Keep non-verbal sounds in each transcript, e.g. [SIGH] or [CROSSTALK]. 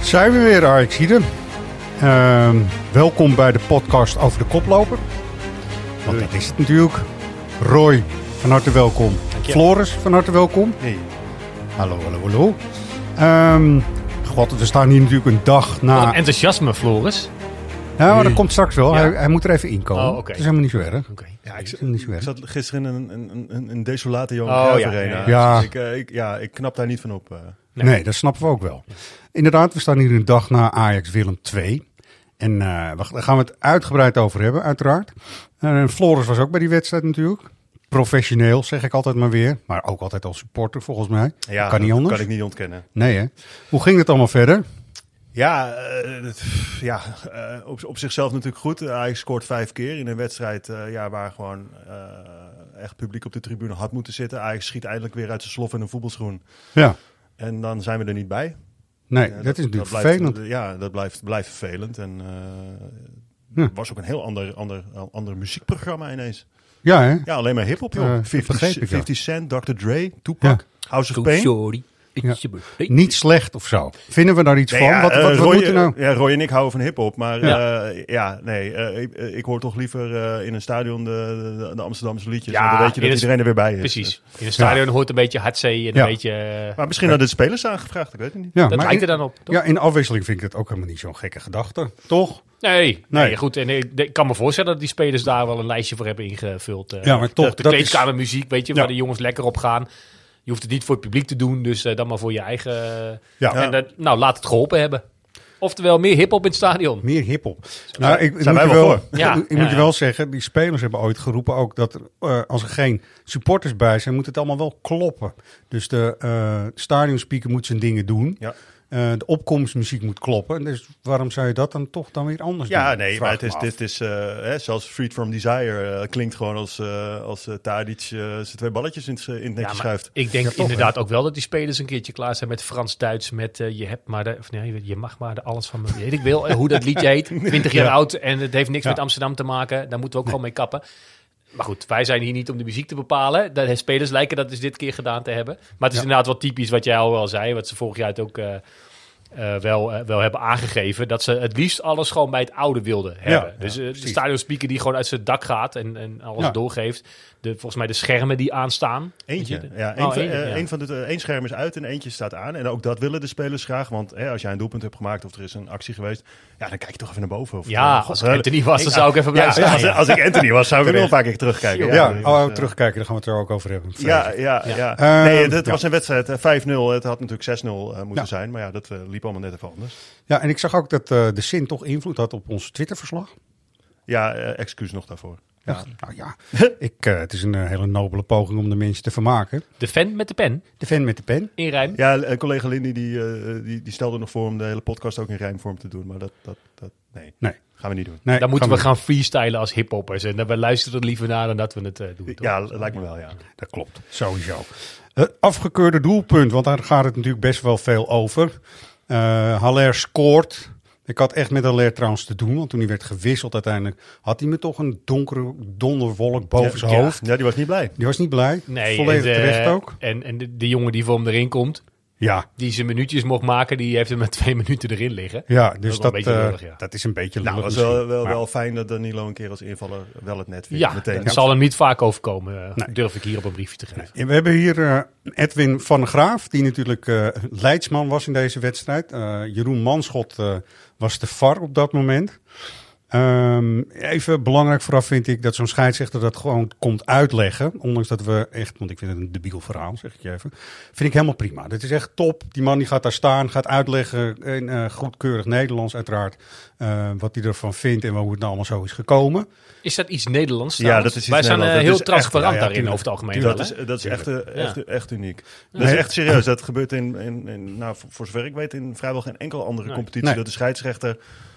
Zijn we weer, Ajaxiden. Ehm welkom bij de podcast over de koploper. Want dat is het natuurlijk. Roy, van harte welkom. Floris, van harte welkom. Hey. Hallo, hallo, hallo. Ehm, God, we staan hier natuurlijk een dag na... Wat een enthousiasme, Floris. Ja, maar dat komt straks wel. Ja. Hij, hij moet er even inkomen. Oh. Het is helemaal niet zo erg. Oké. Ja, ik, niet zo zat gisteren in een, een, een, een desolate Johan Oh, Cruijff ja, Arena. ja, ja. Dus ik, eh, ik, ja, ik knap daar niet van op. eh. Nee. dat snappen we ook wel. Inderdaad, we staan hier een dag na Ajax Willem 2. En eh, we- daar gaan we het uitgebreid over hebben, uiteraard. En Floris was ook bij die wedstrijd natuurlijk. Professioneel, zeg ik altijd maar weer. Maar ook altijd als supporter, volgens mij. ja, kan niet dat anders. kan ik niet ontkennen. Nee, hè? Hoe ging het allemaal verder? Ja, eh, ja eh, op, op zichzelf natuurlijk goed. Hij scoort vijf keer in een wedstrijd eh, ja, waar gewoon eh, echt publiek op de tribune had moeten zitten. Hij schiet eindelijk weer uit zijn slof in een voetbalschoen. Ja, En dan zijn we er niet bij. nee, Ja, dat, is natuurlijk blijft- vervelend. ja, dat blijft, blijft vervelend. En eh Ja. het was ook een heel ander, ander, ander muziekprogramma ineens. Ja, hè? Ja, alleen maar hip-hop, joh. Eh, dat 50, begreep ik, ja. 50 Cent, Dr. Dre, Tupac, House of Pain. Sorry. Ja. Niet slecht of zo. Vinden we daar iets Nee, van? ja, wat eh, wat, wat Roy, moet er nou? Ja, Roy en ik houden van hip-hop. Maar Ja. ja, ja nee, eh, ik, eh, ik hoor toch liever eh, in een stadion de, de, de Amsterdamse liedjes. Ja, dan weet je dat het- iedereen er weer bij is. Precies. In een stadion hoort een beetje hartzee en een beetje... eh, Maar misschien hadden de spelers aangevraagd, ik weet het niet. Ja, dat maar lijkt er in, dan op. toch? ja, in de afwisseling vind ik het ook helemaal niet zo'n gekke gedachte. Toch? Nee, nee. Nee. goed. En ik, ik kan me voorstellen dat die spelers daar wel een lijstje voor hebben ingevuld. eh. Ja, maar toch, De dat is- kleedkamermuziek, weet je, Ja. waar de jongens lekker op gaan. Je hoeft het niet voor het publiek te doen, dus eh, dan maar voor je eigen... Ja. En dat- nou, laat het geholpen hebben. Oftewel, meer hiphop in het stadion. Meer hiphop. Nou, [LAUGHS] ik, moet, je wel. Ja, ik, ja, moet je wel zeggen, die spelers hebben ooit geroepen ook dat er, eh, als er geen supporters bij zijn, moet het allemaal wel kloppen. Dus de eh stadionspeaker moet zijn dingen doen. Ja. Eh, de opkomstmuziek moet kloppen. Dus waarom zou je dat dan toch dan weer anders doen? Ja, nee, Vraag maar het is, dit is, eh, hè, zelfs Freed From Desire eh, klinkt gewoon als, als uh, Tadic zijn twee balletjes in, het- in het netje Ja, schuift. ik denk Ja, toch, inderdaad ook wel dat die spelers een keertje klaar zijn met Frans-Duits. Met je hebt maar de, of nee, je mag maar de alles van me. Weet ik wil hoe dat liedje heet. [LAUGHS] 20 jaar Ja. oud en het heeft niks Ja. met Amsterdam te maken. Daar moeten we ook gewoon mee kappen. Maar goed, wij zijn hier niet om de muziek te bepalen. De spelers lijken dat dus dit keer gedaan te hebben. Maar het is Ja. inderdaad wel typisch wat jij al wel zei. Wat ze vorig jaar het ook eh, eh, wel, eh, wel hebben aangegeven. Dat ze het liefst alles gewoon bij het oude wilden hebben. ja, dus de stadionspeaker die gewoon uit zijn dak gaat en, en alles doorgeeft. De, volgens mij de schermen die aanstaan. Eentje. Ja, Oh, van, eentje, eh, ja. één van de één scherm is uit en eentje staat aan. En ook dat willen de spelers graag. Want hè, als jij een doelpunt hebt gemaakt of er is een actie geweest, ja, dan kijk je toch even naar boven. Of, Ja, eh, als God, ik Anthony was, dan zou ik even blijven ja, staan. als, als ik Anthony was, zou ik er wel een paar keer terugkijken. Ja, dus, oh, eh, terugkijken, daar gaan we het er ook over hebben. Ja, ja, ja. Ehm, nee, het, was een wedstrijd eh, 5-0. Het had natuurlijk 6-0 eh, moeten Ja. zijn. Maar ja, dat eh, liep allemaal net even anders. Ja, en ik zag ook dat eh, de Sint toch invloed had op ons Twitterverslag. Ja, eh, excuus nog daarvoor. Ja. Nou ja, [LAUGHS] ik, eh, het is een eh, hele nobele poging om de mensen te vermaken. De fan met de pen De fan met de pen. in rijm. Ja, eh, collega Lindy die, eh, die, die stelde nog voor om de hele podcast ook in rijmvorm te doen. Maar dat, dat, dat nee, Nee. gaan we niet doen. Nee, Dan moeten we gaan gaan freestylen als hiphoppers. En dan we luisteren er liever naar dan dat we het eh, doen. toch? Ja, lijkt me wel, ja. Dat klopt, sowieso. Het afgekeurde doelpunt, want daar gaat het natuurlijk best wel veel over. Eh Haller scoort. Ik had echt met Haller trouwens te doen, want toen hij werd gewisseld uiteindelijk... had hij me toch een donkere donderwolk boven ja, zijn ja. hoofd. Ja, die was niet blij. Die was niet blij. Nee, Volledig en, de- terecht ook. En, en de, de jongen die voor hem erin komt, Ja, die zijn minuutjes mocht maken, die heeft hem met [LAUGHS] twee minuten erin liggen. ja is dus wel dat, een beetje eh, lullig, ja. dat is een beetje Nou, lullig het was wel, wel, Maar- wel fijn dat Danilo een keer als invaller wel het net vindt. Ja, meteen. dat zal hem niet vaak overkomen, eh, Nee. durf ik hier op een briefje te geven. We hebben hier eh, Edwin van Graaf, die natuurlijk eh, leidsman was in deze wedstrijd. Eh, Jeroen Manschot eh, was de VAR op dat moment. Ehm, even belangrijk vooraf vind ik dat zo'n scheidsrechter dat gewoon komt uitleggen. Ondanks dat we echt, want ik vind het een debiel verhaal, zeg ik je even. Vind ik helemaal prima. Dat is echt top. Die man die gaat daar staan, gaat uitleggen in eh, goedkeurig Nederlands uiteraard. eh, wat hij ervan vindt en hoe het nou allemaal zo is gekomen. Is dat iets Nederlands? Ja, dat is iets Wij zijn eh, heel echt- transparant ja, ja, daarin over het algemeen. Dat wel, is, dat is echt, echt, Ja. echt uniek. Dat is echt serieus. [LAUGHS] Dat gebeurt in, in, in nou, voor, voor zover ik weet, in vrijwel geen enkele andere Nee. competitie. Nee. Dat de scheidsrechter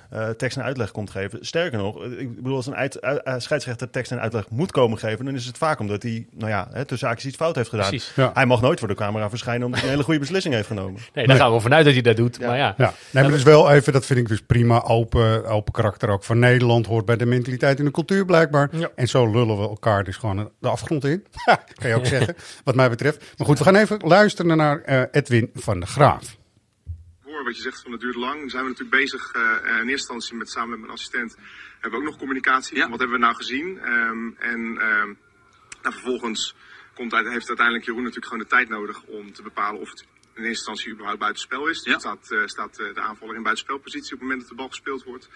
eh, tekst en uitleg komt geven. Sterker nog, eh, ik bedoel, als een uit, uit- eh, scheidsrechter tekst en uitleg moet komen geven, dan is het vaak omdat hij, nou ja, hè, tussen haakjes iets fout heeft gedaan. Precies. Ja. Hij mag nooit voor de camera verschijnen omdat hij een hele goede beslissing heeft genomen. Nee, daar gaan we vanuit dat hij dat doet. Maar ja, Ja, nee, maar dus wel even, dat vind ik dus prima. Open, open karakter ook van Nederland hoort bij de mentaliteit en de cultuur blijkbaar. Ja. En zo lullen we elkaar dus gewoon de afgrond in. [LAUGHS] Kan je ook [LAUGHS] zeggen, wat mij betreft. Maar goed, we gaan even luisteren naar eh, Edwin van der Graaf. Wat je zegt van het duurt lang. Zijn we natuurlijk bezig eh, in eerste instantie met, samen met mijn assistent. Hebben we ook nog communicatie. Wat hebben we nou gezien? Ehm, en ehm, nou, vervolgens komt, uit- heeft uiteindelijk Jeroen natuurlijk gewoon de tijd nodig om te bepalen of het in eerste instantie überhaupt buitenspel is. Dus staat, eh, staat eh, de aanvaller in buitenspelpositie op het moment dat de bal gespeeld wordt.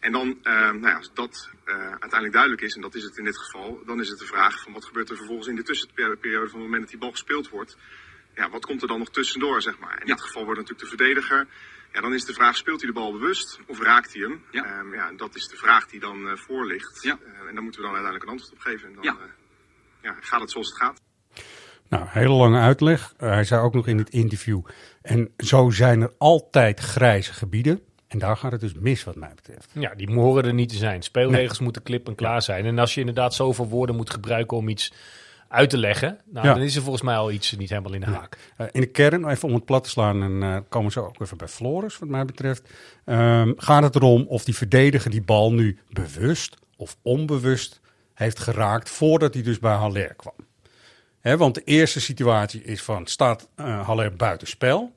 En dan, ehm, nou ja, als dat eh, uiteindelijk duidelijk is, en dat is het in dit geval, dan is het de vraag van wat gebeurt er vervolgens in de tussenperiode van het moment dat die bal gespeeld wordt. Ja, wat komt er dan nog tussendoor, zeg maar? In dit geval wordt natuurlijk de verdediger. Ja, dan is de vraag, speelt hij de bal bewust of raakt hij hem? Ja. ja, en dat is de vraag die dan eh, voor ligt. Ja. Eh, en daar moeten we dan uiteindelijk een antwoord op geven. En dan Ja. eh, ja, gaat het zoals het gaat. Nou, hele lange uitleg. Hij zei ook nog in het interview. En zo zijn er altijd grijze gebieden. En daar gaat het dus mis, wat mij betreft. ja, die horen er niet te zijn. Speelregels moeten klip en klaar zijn. En als je inderdaad zoveel woorden moet gebruiken om iets uit te leggen, nou, Ja. dan is er volgens mij al iets niet helemaal in de haak. Eh, in de kern, even om het plat te slaan, en eh, komen we zo ook even bij Floris, wat mij betreft. ehm, gaat het erom of die verdediger die bal nu bewust of onbewust heeft geraakt voordat hij dus bij Haller kwam. Want de eerste situatie is van, staat eh Haller buitenspel?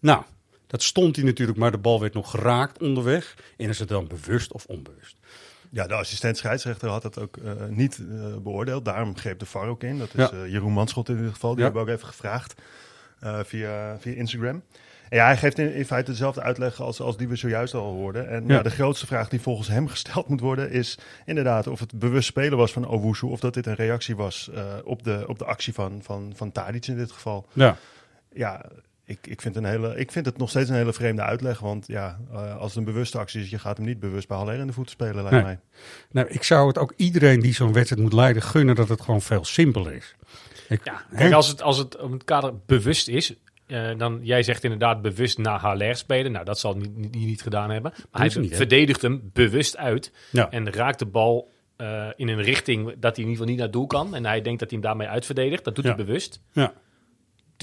Nou, dat stond hij natuurlijk, maar de bal werd nog geraakt onderweg. En is het dan bewust of onbewust? Ja, de assistent scheidsrechter had dat ook eh, niet eh, beoordeeld. Daarom greep de VAR ook in. Dat is Ja. eh, Jeroen Manschot in ieder geval. Die Ja. hebben we ook even gevraagd via, via Instagram. En ja, hij geeft in, in feite dezelfde uitleg als, als die we zojuist al hoorden. En Ja. de grootste vraag die volgens hem [LAUGHS] gesteld moet worden is inderdaad of het bewust spelen was van Owusu. Of dat dit een reactie was op, de, op de actie van, van, van Tadic in dit geval. Ja, Ja, ik, ik, vind een hele, ik vind het nog steeds een hele vreemde uitleg. Want ja, eh, als het een bewuste actie is, je gaat hem niet bewust bij Haller in de voeten spelen, lijkt Nee. mij. nou, ik zou het ook iedereen die zo'n wedstrijd moet leiden gunnen dat het gewoon veel simpeler is. Ik, Ja, hè? kijk, als het, als het om het kader bewust is, eh, dan jij zegt inderdaad bewust naar Haller spelen. Nou, dat zal hij niet, niet, niet gedaan hebben. Maar hij niet, verdedigt hem bewust uit Ja. en raakt de bal eh, in een richting dat hij in ieder geval niet naar doel kan. En hij denkt dat hij hem daarmee uitverdedigt. Dat doet Ja. hij bewust. ja.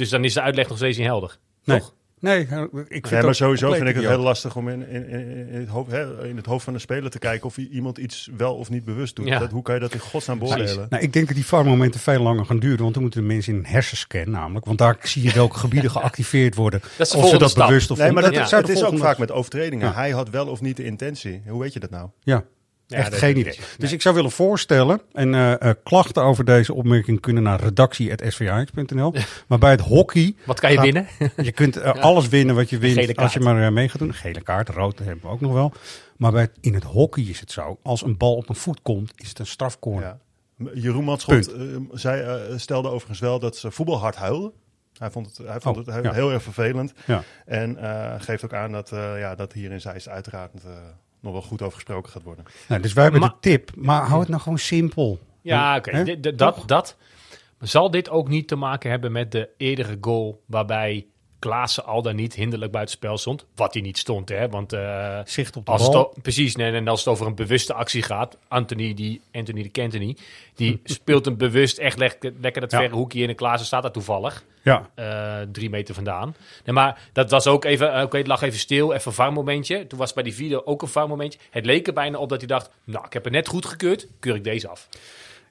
Dus dan is de uitleg nog steeds niet helder. Nee. Toch? Nee, eh, ik vind Ja, maar sowieso vind ik het heel lastig om in, in, in, in het hoofd, hè, in het hoofd van de speler te kijken of iemand iets wel of niet bewust doet. Ja. Dat, hoe kan je dat in godsnaam beoordelen? Nou, ik denk dat die VAR-momenten veel langer gaan duren, want dan moeten de mensen in een hersenscan namelijk, want daar zie je welke gebieden [LAUGHS] geactiveerd worden. Dat is of ze dat stap. bewust of Nee, maar dat, Ja. het is ook vaak met overtredingen. Ja. Hij had wel of niet de intentie. Hoe weet je dat nou? Ja, Ja, echt geen idee. Dus ik zou willen voorstellen, en eh, eh, klachten over deze opmerking kunnen naar redactie.svh.nl. Maar bij het hockey, Wat kan je Gaat- winnen? [LAUGHS] je kunt eh, alles winnen wat je wint als je maar mee gaat doen. Gele kaart, rood hebben we ook nog wel. Maar bij, in het hockey is het zo, als een bal op een voet komt, is het een strafcorner. Ja. Jeroen Manschot zei, eh, stelde overigens wel dat ze voetbal hard huilden. Hij vond het, hij vond Oh, het heel, ja. heel erg vervelend. Ja. En eh, geeft ook aan dat, eh, ja, dat hier in Zeist uiteraard eh, nog wel goed over gesproken gaat worden. Nou, dus wij hebben Maar- de tip, maar hou het nou gewoon simpel. Ja, oké. Dat, dat. Zal dit ook niet te maken hebben met de eerdere goal waarbij Klaassen al dan niet hinderlijk buitenspel stond? Wat hij niet stond, hè? Want eh, Zicht op de als bal. precies, nee, en als het over een bewuste actie gaat, Anthony, die, Anthony de Kentony, die [LAUGHS] speelt hem bewust echt lekker, lekker dat Ja. verre hoekje in en Klaassen staat daar toevallig. Ja, eh, drie meter vandaan. Nee, maar dat was ook even, eh, oké, het lag even stil, even een VAR-momentje. Toen was bij die video ook een VAR-momentje. Het leek er bijna op dat hij dacht, nou, ik heb het net goed gekeurd, keur ik deze af.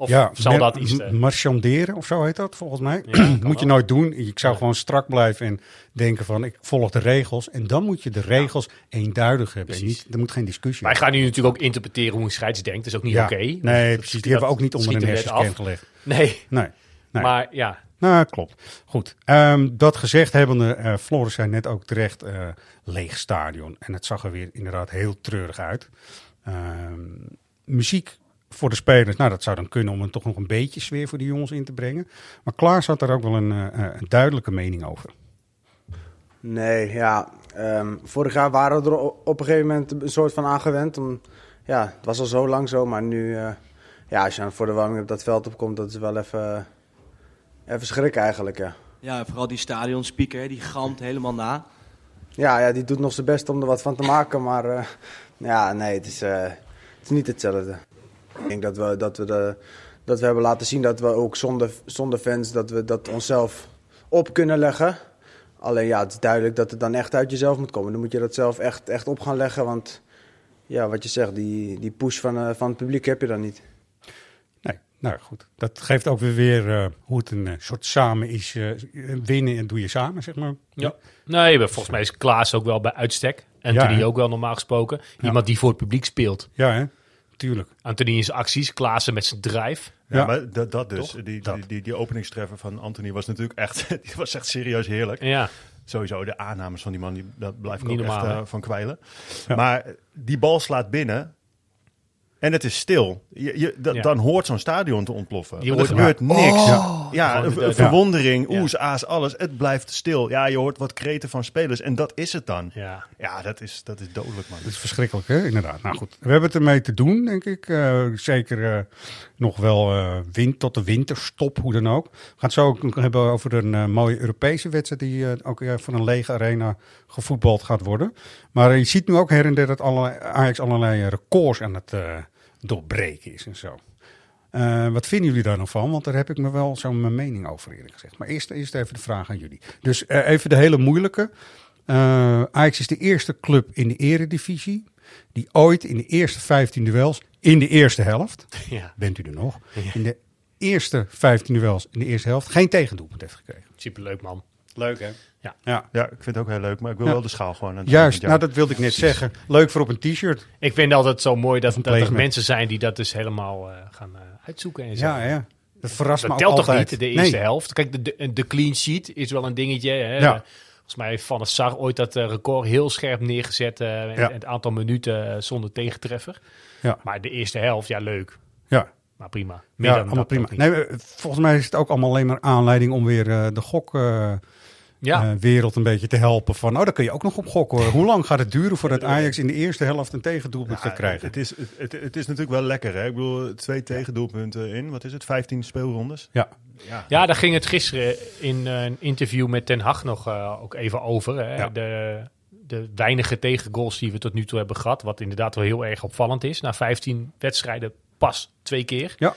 Of ja zal dat iets... eh, marchanderen of zo heet dat volgens mij. Ja, [CLEARS THROAT] moet je nooit doen. Ik zou gewoon strak blijven en denken van ik volg de regels. En dan moet je de regels eenduidig hebben. En niet, er moet geen discussie wij gaan nu natuurlijk ook interpreteren hoe een scheids denkt. Dat is ook niet oké. Nee, Dat- precies. dat Die hebben we ook niet onder een er hersenscan af. gelegd. Nee, Nee. nee. maar ja. Nou, klopt. Goed. Ehm, dat gezegd hebbende, eh Floris zei net ook terecht, eh, leeg stadion. En het zag er weer inderdaad heel treurig uit. Ehm, muziek voor de spelers, nou dat zou dan kunnen om er toch nog een beetje sfeer voor die jongens in te brengen. Maar Klaas had daar ook wel een, eh, een duidelijke mening over. Nee, ja. ehm, vorig jaar waren we er op een gegeven moment een soort van aangewend. Om, ja, het was al zo lang zo, maar nu, eh, ja, als je dan voor de warming op dat veld opkomt, dat is wel even, even schrik eigenlijk, ja. Ja, vooral die stadionspeaker, die galmt helemaal na. Ja, ja, die doet nog zijn best om er wat van te maken, maar eh, ja, nee, het is, eh, het is niet hetzelfde. Ik denk dat we, dat, we de, dat we hebben laten zien dat we ook zonder, zonder fans dat we dat onszelf op kunnen leggen. Alleen ja, het is duidelijk dat het dan echt uit jezelf moet komen. Dan moet je dat zelf echt, echt op gaan leggen, want ja, wat je zegt, die, die push van, eh, van het publiek heb je dan niet. Nee, nou goed. Dat geeft ook weer weer eh, hoe het een eh, soort samen is. eh, winnen en doe je samen, zeg maar. Ja. Nee, maar volgens mij is Klaas ook wel bij uitstek. Anthony hè? ook wel normaal gesproken. Iemand die voor het publiek speelt. Ja, hè? Tuurlijk. Anthony in zijn acties, Klaassen met zijn drive. Ja, Ja. maar dat, dat dus. Die, Dat. Die, die, die openingstreffer van Anthony was natuurlijk echt, [LAUGHS] die was echt serieus heerlijk. Ja, Sowieso de aannames van die man, die, dat blijf ik Niet ook normaal, echt eh, van kwijlen. Ja. Maar die bal slaat binnen en het is stil. Je, je, da- Ja. Dan hoort zo'n stadion te ontploffen. Je hoort er gebeurt niks. Ja. Ja, de- verwondering, Ja. oes, aas, alles. Het blijft stil. Ja, je hoort wat kreten van spelers en dat is het dan. ja. Ja, dat is, dat is dodelijk, man. Dat is verschrikkelijk, hè? Inderdaad. Nou goed, we hebben het ermee te doen, denk ik. Eh, zeker eh, nog wel wind tot de winterstop, hoe dan ook. We gaan het zo ook hebben over een mooie Europese wedstrijd... die ook voor een lege arena gevoetbald gaat worden. Maar je ziet nu ook her en der dat allerlei, Ajax allerlei records aan het doorbreken is en zo. Eh, wat vinden jullie daar nog van? Want daar heb ik me wel zo mijn mening over eerlijk gezegd. Maar eerst, eerst even de vraag aan jullie. Dus eh, even de hele moeilijke. Eh, Ajax is de eerste club in de eredivisie die ooit in de eerste 15 duels in de eerste helft, [LAUGHS] ja. bent u er nog, in de eerste 15 duels in de eerste helft geen tegendoelpunt heeft gekregen. Superleuk man. Leuk hè? Ja. ja. Ja, ik vind het ook heel leuk, maar ik wil Ja. wel de schaal gewoon. aan Juist, nou dat wilde ik net zeggen. Leuk voor op een t-shirt. Ik vind altijd zo mooi dat, dat er mensen zijn die dat dus helemaal eh, gaan eh, uitzoeken en zo. Ja, ja. Dat verrast Dat me telt toch altijd. niet, de eerste Nee. helft? Kijk, de, de, de clean sheet is wel een dingetje. Hè? Ja. Volgens mij heeft Van der Sar ooit dat eh, record heel scherp neergezet. eh, en- Ja. het aantal minuten eh, zonder tegentreffer. Ja. Maar de eerste helft, ja leuk. Ja, Maar prima. Meer ja dan allemaal dat prima. Nee, eh, volgens mij is het ook allemaal alleen maar aanleiding om weer eh, de gokwereld ja. wereld een beetje te helpen. Van, oh, daar kun je ook nog op gokken hoor. Hoe lang gaat het duren voordat Ajax in de eerste helft een tegendoelpunt Ja, gaat krijgen? Het is, het, het is natuurlijk wel lekker. Hè? Ik bedoel, twee tegendoelpunten in, wat is het, 15 speelrondes? Ja. Ja, Ja, daar ging het gisteren in eh, een interview met Ten Hag nog eh, ook even over. Hè? Ja. De, de weinige tegengoals die we tot nu toe hebben gehad. Wat inderdaad wel heel erg opvallend is. Na 15 wedstrijden pas twee keer. Ja.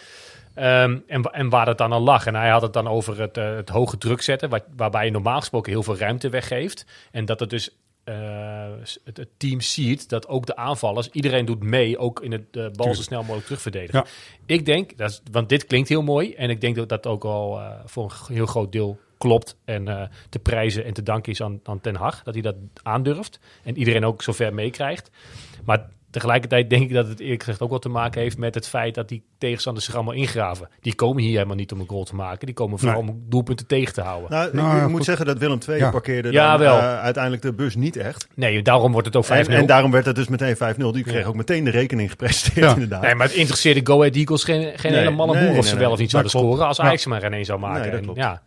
Ehm, en, wa- en waar het dan al lag. En hij had het dan over het, eh, het hoge druk zetten. Wat, waarbij je normaal gesproken heel veel ruimte weggeeft. En dat het dus eh, het, het team ziet dat ook de aanvallers, iedereen doet mee, ook in het eh, bal zo snel mogelijk terugverdedigen. Ja. Ik denk, dat is, want dit klinkt heel mooi. En ik denk dat dat ook al voor een heel groot deel klopt. En te prijzen en te danken is aan, aan Ten Hag. Dat hij dat aandurft. En iedereen ook zover meekrijgt. Maar tegelijkertijd denk ik dat het eerlijk gezegd ook wel te maken heeft met het feit dat die tegenstanders zich allemaal ingraven. Die komen hier helemaal niet om een goal te maken. Die komen vooral Nee. om doelpunten tegen te houden. Nou, Nou, ik goed. moet zeggen dat Willem II Ja. parkeerde Ja, dan, wel. eh, uiteindelijk de bus niet echt. Nee, daarom wordt het ook 5-0. En, en daarom werd het dus meteen 5-0. Die kreeg Ja. ook meteen de rekening gepresenteerd Ja. inderdaad. Nee, maar het interesseerde Go Ahead Eagles geen, geen Nee, hele malle nee, boer of nee, ze nee. wel of niet zouden klopt. scoren als Ja. Ajax er maar geen zou maken. Nee, dat En Ja.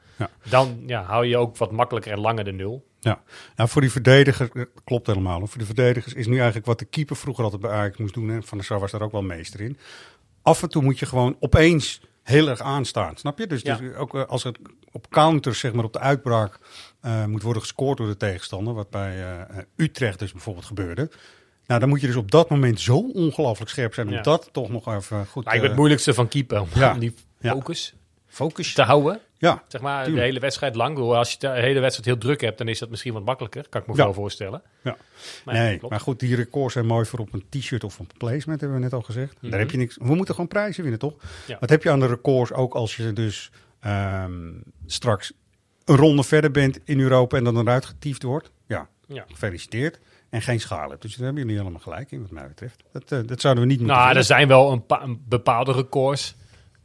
Dan ja, hou je ook wat makkelijker en langer de nul. Ja, nou, voor die verdediger, eh, klopt helemaal. Voor de verdedigers is nu eigenlijk wat de keeper vroeger altijd bij Ajax moest doen. Hè. Van der Sar was daar ook wel meester in. Af en toe moet je gewoon opeens heel erg aanstaan, snap je? Dus, Ja. dus ook eh, als het op counters, zeg maar op de uitbraak, eh, moet worden gescoord door de tegenstander. Wat bij Utrecht dus bijvoorbeeld gebeurde. Nou, dan moet je dus op dat moment zo ongelooflijk scherp zijn om Ja. dat toch nog even goed Lijkt me eh, het moeilijkste van keeper. Om ja. die Ja. Focus te houden. Ja, Zeg maar, de hele wedstrijd lang. Als je de hele wedstrijd heel druk hebt, dan is dat misschien wat makkelijker. Kan ik me Ja. wel voorstellen. Ja. Maar nee, maar goed, die records zijn mooi voor op een t-shirt of een placement, hebben we net al gezegd. Daar heb je niks. We moeten gewoon prijzen winnen, toch? Mhm. Ja. Wat heb je aan de records ook als je dus ehm, straks een ronde verder bent in Europa en dan eruit getiefd wordt? Ja, Ja. gefeliciteerd. En geen schaal hebt. Dus daar hebben jullie helemaal gelijk in, wat mij betreft. Dat, eh, dat zouden we niet moeten Nou, doen. er zijn wel een, een bepaalde records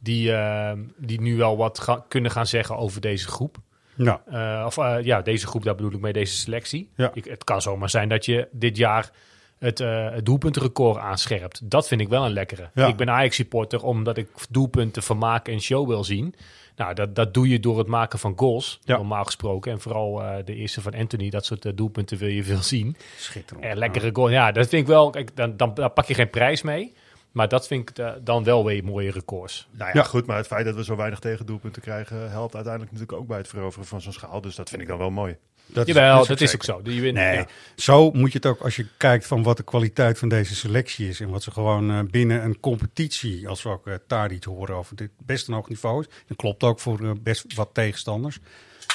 die, eh, die nu wel wat ga- kunnen gaan zeggen over deze groep. Nou, Eh, of eh, ja, deze groep, daar bedoel ik mee, deze selectie. Ja. Ik, het kan zomaar zijn dat je dit jaar het, eh, het doelpuntenrecord aanscherpt. Dat vind ik wel een lekkere. Ja. Ik ben Ajax-supporter omdat ik doelpunten vermaak en show wil zien. Nou, dat, dat doe je door het maken van goals, Ja. normaal gesproken. En vooral de eerste van Anthony, dat soort doelpunten wil je veel zien. Schitterend. En lekkere goal, ja, dat vind ik wel... Kijk, dan, dan, dan pak je geen prijs mee. Maar dat vind ik eh, dan wel weer mooie records. Nou ja, Ja. goed, maar het feit dat we zo weinig tegendoelpunten krijgen... helpt uiteindelijk natuurlijk ook bij het veroveren van zo'n schaal. Dus dat vind ik dan wel mooi. Dat Jawel, ook dat is ook zo. Je wint, Nee, ja. zo moet je het ook als je kijkt van wat de kwaliteit van deze selectie is. En wat ze gewoon eh, binnen een competitie, als we ook uh, Tadic horen over dit best een hoog niveau is. Dat klopt ook voor eh, best wat tegenstanders.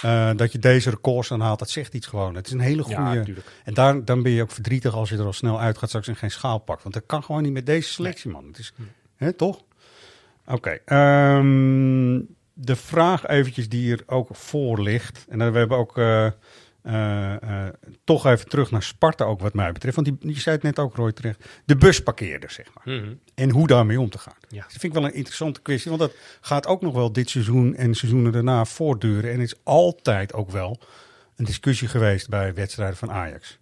Eh, dat je deze records aanhaalt, dat zegt iets gewoon. Het is een hele Ja, goede. natuurlijk. en daar, dan ben je ook verdrietig als je er al snel uit gaat straks en geen schaal pakt. Want dat kan gewoon niet met deze selectie, man. Het is, hè, toch? Oké. ehm, de vraag eventjes die er ook voor ligt. En dan we hebben ook eh, eh, eh, toch even terug naar Sparta ook wat mij betreft. Want die, je zei het net ook, Roy, terecht. De busparkeerder, zeg maar. Mhm. En hoe daarmee om te gaan. Ja. Dat vind ik wel een interessante kwestie. Want dat gaat ook nog wel dit seizoen en seizoenen daarna voortduren. En het is altijd ook wel een discussie geweest bij wedstrijden van Ajax.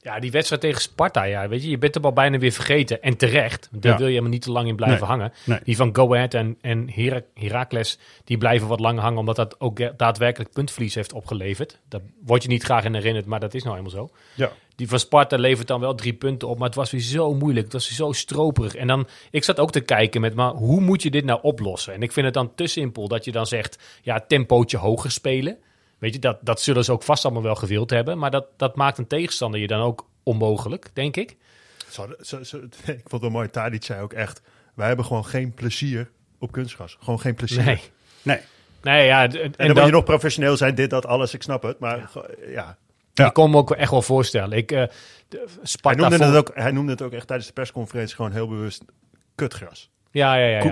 Ja, die wedstrijd tegen Sparta, ja, weet je, je bent hem al bijna weer vergeten. En terecht, daar Ja. wil je helemaal niet te lang in blijven Nee, hangen. nee. Die van Go Ahead en, en Heracles, die blijven wat langer hangen, omdat dat ook daadwerkelijk puntverlies heeft opgeleverd. Daar word je niet graag in herinnerd, maar dat is nou eenmaal zo. Ja. Die van Sparta levert dan wel drie punten op, maar het was weer zo moeilijk. Het was weer zo stroperig. En dan, ik zat ook te kijken met, maar hoe moet je dit nou oplossen? En ik vind het dan te simpel dat je dan zegt, ja, tempootje hoger spelen. Weet je, dat, dat zullen ze ook vast allemaal wel gewild hebben. Maar dat, dat maakt een tegenstander je dan ook onmogelijk, denk ik. Zo, zo, zo- [LAUGHS] ik vond het wel mooi, Tadic zei ook echt... wij hebben gewoon geen plezier op kunstgras. Gewoon geen plezier. Nee. Nee. Nee, ja, en, En dan dat, moet je nog professioneel zijn, dit, dat, alles, ik snap het. Maar ja, ja. Ja. ik kon me ook echt wel voorstellen. Ik, eh, de- Hij, noemde het ook, hij noemde het ook echt tijdens de persconferentie gewoon heel bewust kutgras. Ja, ja, ja.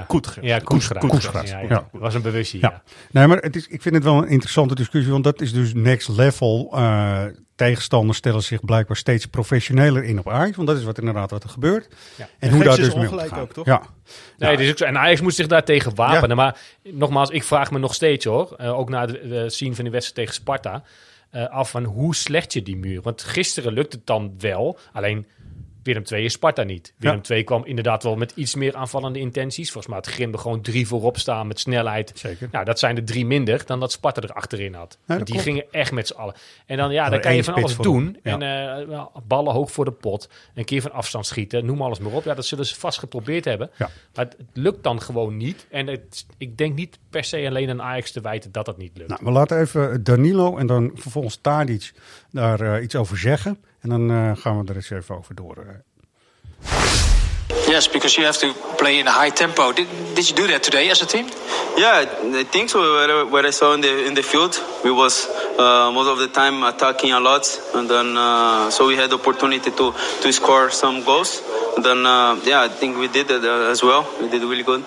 ja. Koe- koetgras. Ja. Ja. Was een bewustzijn, Ja. ja. Nee, maar het is, ik vind het wel een interessante discussie, want dat is dus next level. Eh, tegenstanders stellen zich blijkbaar steeds professioneler in op Ajax, want dat is wat inderdaad wat er gebeurt. Ja. En, En hoe daar dus mee om te ook, toch? Ja. Nee, dus ook zo. En Ajax moest zich daartegen wapenen. Maar nogmaals, ik vraag me nog steeds hoor, eh, ook na de, de zien van die wedstrijd tegen Sparta, eh, af van hoe slecht je die muur. Want gisteren lukte het dan wel, alleen Willem II is Sparta niet. Willem II kwam inderdaad wel met iets meer aanvallende intenties. Volgens mij had Grimbe gewoon drie voorop staan met snelheid. Zeker. Nou, dat zijn er drie minder dan dat Sparta er achterin had. die klopt. gingen echt met z'n allen. En dan, ja, dan kan je van alles doen. Ja. En eh, ballen hoog voor de pot. Een keer van afstand schieten. Noem alles maar op. Ja, dat zullen ze vast geprobeerd hebben. Ja. Maar het, het lukt dan gewoon niet. En het, ik denk niet per se alleen aan Ajax te wijten dat dat niet lukt. Nou, we laten even Danilo en dan vervolgens Tadic daar eh, iets over zeggen. En dan eh, gaan we er eens even over door. Yes, because you have to play in a high tempo. Did, did you do that today as a team? Yeah, I think so. What, what I saw in the in the field, we was uh, most of the time attacking a lot, and then uh, so we had the opportunity to to score some goals. And then uh, yeah, I think we did it uh, as well. We did really good.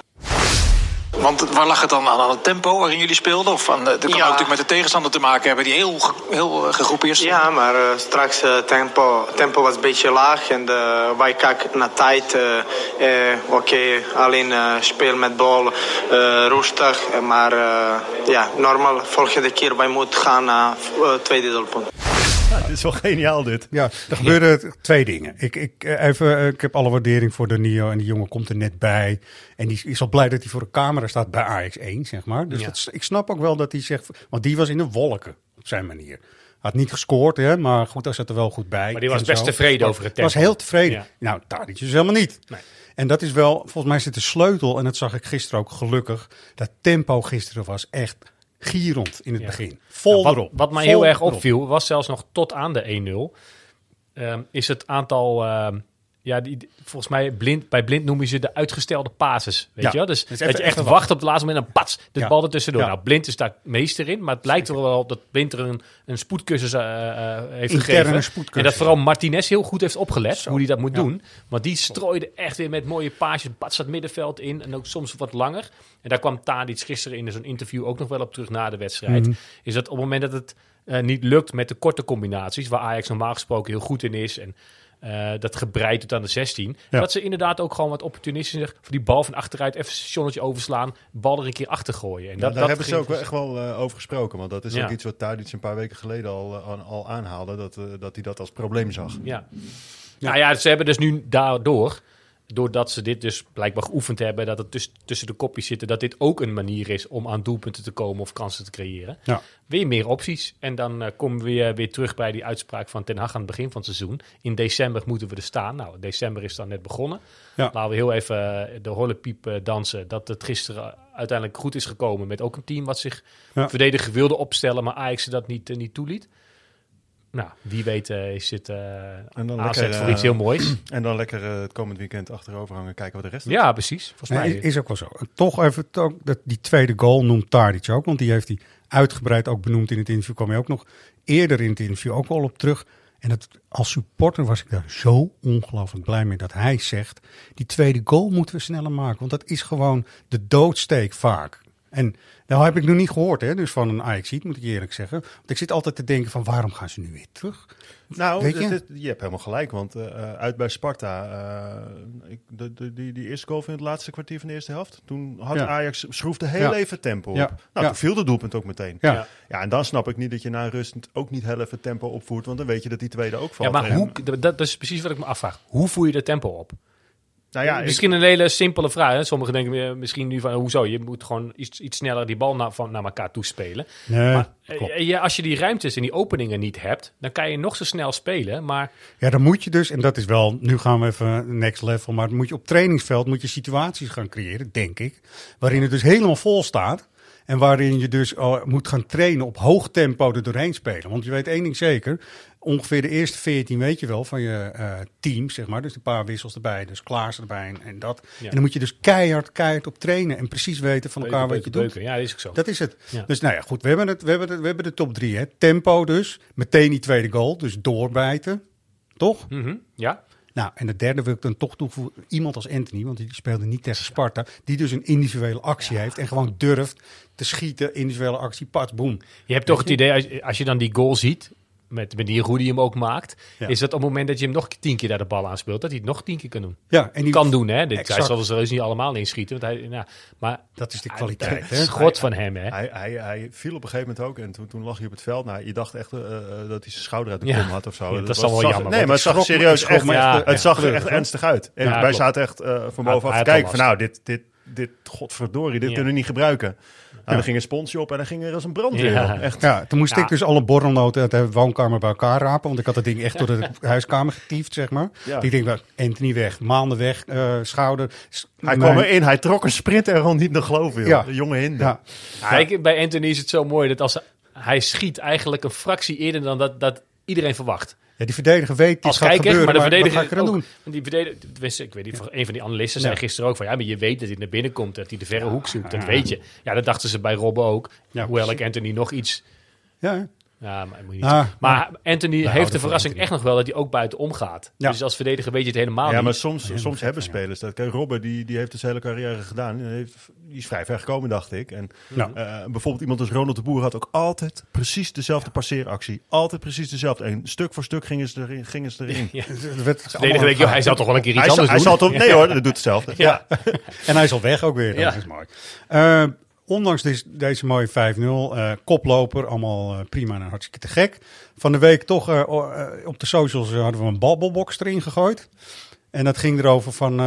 Want waar lag het dan aan? Aan het tempo waarin jullie speelden? Of aan, dat kan ook natuurlijk met de tegenstander te maken hebben die heel, heel eh, gegroepeerd stond? Ja, maar eh, straks uh, tempo, tempo was een beetje laag en uh, wij kijken naar tijd. Oké, okay, alleen speel met bal rustig, maar ja, normaal volgende keer wij moeten gaan naar tweede doelpunt. Ja, [LAUGHS] dit is wel geniaal dit. Ja, er gebeuren twee dingen. Ik, ik, eh, even, eh, ik heb alle waardering voor Danilo en die jongen komt er net bij. En die is al blij dat hij voor de camera staat bij Ajax 1, zeg maar. Dus Ja. dat, ik snap ook wel dat hij zegt, want die was in de wolken op zijn manier. Had niet gescoord, hè, maar goed, daar zat er wel goed bij. Maar die was best zo. tevreden Was- over het Was tempo. heel tevreden. Ja. Nou, Tadic is helemaal niet. Nee. En dat is wel, volgens mij zit de sleutel, en dat zag ik gisteren ook gelukkig. Dat tempo gisteren was echt gierend in het Ja. begin. Vol Nou, wat, erop. Wat mij Vol heel erg erop. opviel, was zelfs nog tot aan de 1-0, ehm, is het aantal... ehm, ja, die, volgens mij blind, bij blind noemen ze de uitgestelde pases. Weet Ja, je? Dus dat je echt wacht op het laatste moment en pats, de Ja. bal er tussendoor. Ja. Nou, blind is daar meester in, maar het lijkt er wel op dat blind er een, een spoedcursus eh, eh, heeft Interne gegeven. En dat vooral Martinez heel goed heeft opgelet, hoe hij dat moet doen. Want die strooide echt weer met mooie paasjes, pats het middenveld in en ook soms wat langer. En daar kwam Tadic gisteren in zo'n interview ook nog wel op terug na de wedstrijd. Mhm. Is dat op het moment dat het eh, niet lukt met de korte combinaties, waar Ajax normaal gesproken heel goed in is en eh, dat gebreid tot aan de 16, Ja. dat ze inderdaad ook gewoon wat opportunistisch voor die bal van achteruit even een stationnetje overslaan, bal er een keer achter gooien. En Ja, dat, daar dat hebben ze ook wel echt wel eh, over gesproken. Want dat is Ja. ook iets wat Tadic een paar weken geleden al, eh, aan- al aanhaalde. Dat, dat hij dat als probleem zag. Ja. Nou ja, ze hebben dus nu daardoor, doordat ze dit dus blijkbaar geoefend hebben, dat het dus tussen de kopjes zitten, dat dit ook een manier is om aan doelpunten te komen of kansen te creëren. Ja. Weer meer opties. En dan eh, komen we weer, weer terug bij die uitspraak van Ten Hag aan het begin van het seizoen. In december moeten we er staan. Nou, december is dan net begonnen. Ja. Laten we heel even eh, de horlepiep eh, dansen. Dat het gisteren uiteindelijk goed is gekomen met ook een team wat zich Ja. verdedigen wilde opstellen, maar Ajax dat niet, niet toeliet. Nou, wie weet eh, is dit eh En dan aanzet lekker, voor eh, iets heel moois. [CLEARS THROAT] En dan lekker eh, het komend weekend achterover hangen, kijken wat de rest doet. Ja, precies. Volgens Nee, mij is, is ook wel zo. Toch even toch, dat, die tweede goal noemt Tadic ook, want die heeft hij uitgebreid ook benoemd in het interview. kwam hij ook nog eerder in het interview ook wel op terug. En dat, als supporter was ik daar zo ongelooflijk blij mee dat hij zegt: die tweede goal moeten we sneller maken, want dat is gewoon de doodsteek vaak. En nou heb ik nog niet gehoord, hè, dus van een ajax moet ik eerlijk zeggen. Want ik zit altijd te denken van waarom gaan ze nu weer terug? Nou, Weet je? het- het- je hebt helemaal gelijk, want eh, uit bij Sparta, eh, ik, de, de, die, die eerste goal in het laatste kwartier van de eerste helft, toen had Ja. Ajax schroefde heel Ja. even tempo op. Ja. Nou, Ja. toen viel de doelpunt ook meteen. Ja. Ja. en dan snap ik niet dat je na rust ook niet heel even tempo opvoert, want dan weet je dat die tweede ook valt. Ja, maar hoe, dat, dat is precies wat ik me afvraag. Hoe voer je de tempo op? Nou ja, ik- misschien een hele simpele vraag. Hè? Sommigen denken eh, misschien nu van, hoezo? Je moet gewoon iets, iets sneller die bal naar, van, naar elkaar toespelen. Nee, maar eh, ja, als je die ruimtes en die openingen niet hebt, dan kan je nog zo snel spelen. Maar Ja, dan moet je dus, en dat is wel, nu gaan we even next level, maar moet je op trainingsveld moet je situaties gaan creëren, denk ik, waarin het dus helemaal vol staat. En waarin je dus oh, moet gaan trainen op hoog tempo er doorheen spelen. Want je weet één ding zeker, ongeveer de eerste 14 weet je wel van je eh, team, zeg maar. Dus een paar wissels erbij, dus Klaas erbij en, en dat. Ja. En dan moet je dus keihard, keihard op trainen en precies weten van elkaar Beuken, wat je beuken, doet. Ja, dat is ook zo. Dat is het. Ja. Dus nou ja, goed, we hebben, het, we, hebben het, we hebben de top drie. Hè. Tempo dus, meteen die tweede goal, dus doorbijten. Toch? Mhm, Ja. Nou, en de derde wil ik dan toch toevoegen. Iemand als Anthony, want die speelde niet tegen Sparta. Die dus een individuele actie heeft en gewoon durft te schieten. Individuele actie, pas, boom. Je hebt toch het idee, als, als je dan die goal ziet, met, met die hoe die hem ook maakt, Ja. is dat op het moment dat je hem nog tien keer daar de bal aanspeelt, dat hij het nog tien keer kan doen. Ja, en die kan doen, hè? Dit, hij zal er niet allemaal inschieten. Want hij, nou, maar Dat is de hij- kwaliteit, hè? schot van hem, hè? Hij, hij, hij viel op een gegeven moment ook en toen, toen lag hij op het veld. Nou, je dacht echt eh, eh, dat hij zijn schouder uit de Ja. kom had of zo. Ja, dat was- is dan wel zag- jammer, Nee, maar het zag serieus echt, het zag er kleurig, [LAUGHS] echt ernstig uit. En wij zaten echt eh, van Hij- bovenaf hij te kijken van nou, dit, dit, dit, godverdorie, dit kunnen we niet gebruiken. Nou, dan ging een sponsje op en dan ging er als een brandweer. Ja. Echt. Ja, toen moest Ja. ik dus alle borrelnoten uit de woonkamer bij elkaar rapen. Want ik had het ding echt door de [LAUGHS] huiskamer getiefd, zeg maar. Ja. Ik denk, nou, Anthony weg, maanden weg, eh, schouder. Hij mijn- kwam erin, hij trok een sprint en gewoon niet nog geloven. Joh. Ja. De jonge hinde. Ja, Ja, ik- bij Anthony is het zo mooi dat als hij schiet eigenlijk een fractie eerder dan dat, dat iedereen verwacht. Ja, die verdediger weet Als gaat kijker, gebeuren, maar de wat verdediger ga ik er aan ook. die verdediger, ik weet niet, een van die analisten Ja. zei gisteren ook van ja, maar je weet dat hij naar binnen komt, dat hij de verre hoek zoekt, dat weet je. Ja, dat dachten ze bij Robben ook. Ja, Hoewel ik Anthony nog iets. Ja, Ja, maar, moet je niet Ah, maar Anthony heeft houden de verrassing echt nog wel dat hij ook buiten omgaat. Ja. Dus als verdediger weet je het helemaal Ja, maar niet. soms, soms hebben spelers dat. Kijk, Robben die, die heeft dus zijn hele carrière gedaan. Die, heeft, die is vrij ver gekomen, dacht ik. En Ja. eh, bijvoorbeeld iemand als Ronald de Boer had ook altijd precies dezelfde passeeractie. Altijd precies dezelfde. En stuk voor stuk gingen ze erin. Gingen ze erin. [LAUGHS] Ja. Verdediger denk hij zal toch wel een keer iets Hij, zal, anders hij doen. zal toch... [LAUGHS] Nee hoor, dat doet hetzelfde. Ja. En hij is al weg ook weer, dat Ja. is mooi. Ondanks deze, deze mooie 5-0, eh, koploper, allemaal eh, prima en hartstikke te gek. Van de week toch eh, op de socials hadden we een babbelbox erin gegooid. En dat ging erover van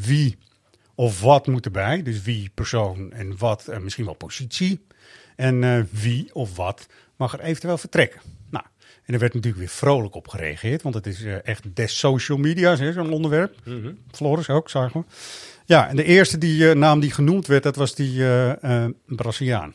wie of wat moet erbij. Dus wie persoon en wat, en misschien wel positie. En wie of wat mag er eventueel vertrekken. Nou, en er werd natuurlijk weer vrolijk op gereageerd, want het is echt des social media's, zo'n onderwerp. Mhm. Floris ook, zagen we. Ja, en de eerste die, eh, naam die genoemd werd, dat was die eh eh Braziliaan.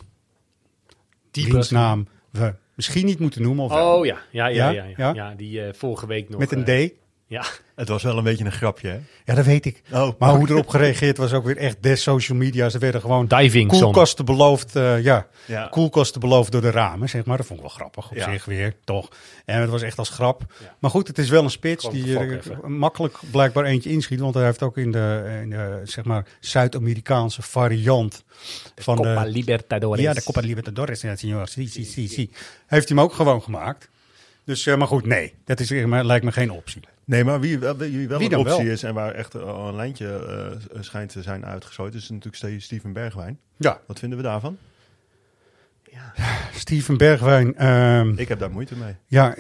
Die Wiens naam we misschien niet moeten noemen. Of. Oh ja, ja, ja, Ja? die vorige week nog. Met een D. Ja, Het was wel een beetje een grapje, hè? Ja, dat weet ik. Oh, Maar hoe erop gereageerd was ook weer echt des social media's. Er werden gewoon diving koelkasten beloofd. eh, ja, Ja. koelkasten beloofd door de ramen, zeg maar. Dat vond ik wel grappig op Ja. zich weer, toch. En het was echt als grap. Ja. Maar goed, het is wel een spits Gewoon die er makkelijk blijkbaar eentje inschiet. Want hij heeft ook in de, in de zeg maar, Zuid-Amerikaanse variant van Copa de... Libertadores. Ja, de Copa Libertadores, ja, senor. Si, si, si, si. Heeft hij hem ook gewoon gemaakt. Dus, eh, maar goed, nee. Dat is, eh, maar lijkt me geen optie. Nee, maar wie, wel- wie wel Wie een optie wel? is en waar echt al een lijntje eh, schijnt te zijn uitgezooid, is natuurlijk Ste- Steven Bergwijn. Ja, Wat vinden we daarvan? Steven Bergwijn. ehm, Ik heb daar moeite mee. ja,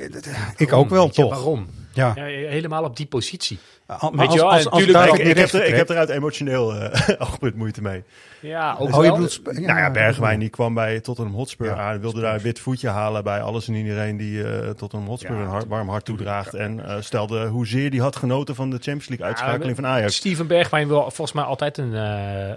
ik ook wel, Ja, toch. waarom? Ja. Ja, helemaal op die positie. Al- maar Weet als- je wel, als- en als tuurlijk- David Ik, ik, heb Neres er, ik heb vertrekt- er uit emotioneel [LAUGHS] oogpunt moeite mee. Ja, ook Oh, je wel. bedoelt sp- ja, nou ja, Bergwijn die kwam bij Tottenham Hotspur Ja, aan. Wilde daar een wit voetje halen bij alles en iedereen die eh Tottenham Hotspur Ja, een warm hart toedraagt. En eh, stelde hoezeer die had genoten van de Champions League uitschakeling van Ajax. Steven Bergwijn wil volgens mij altijd een,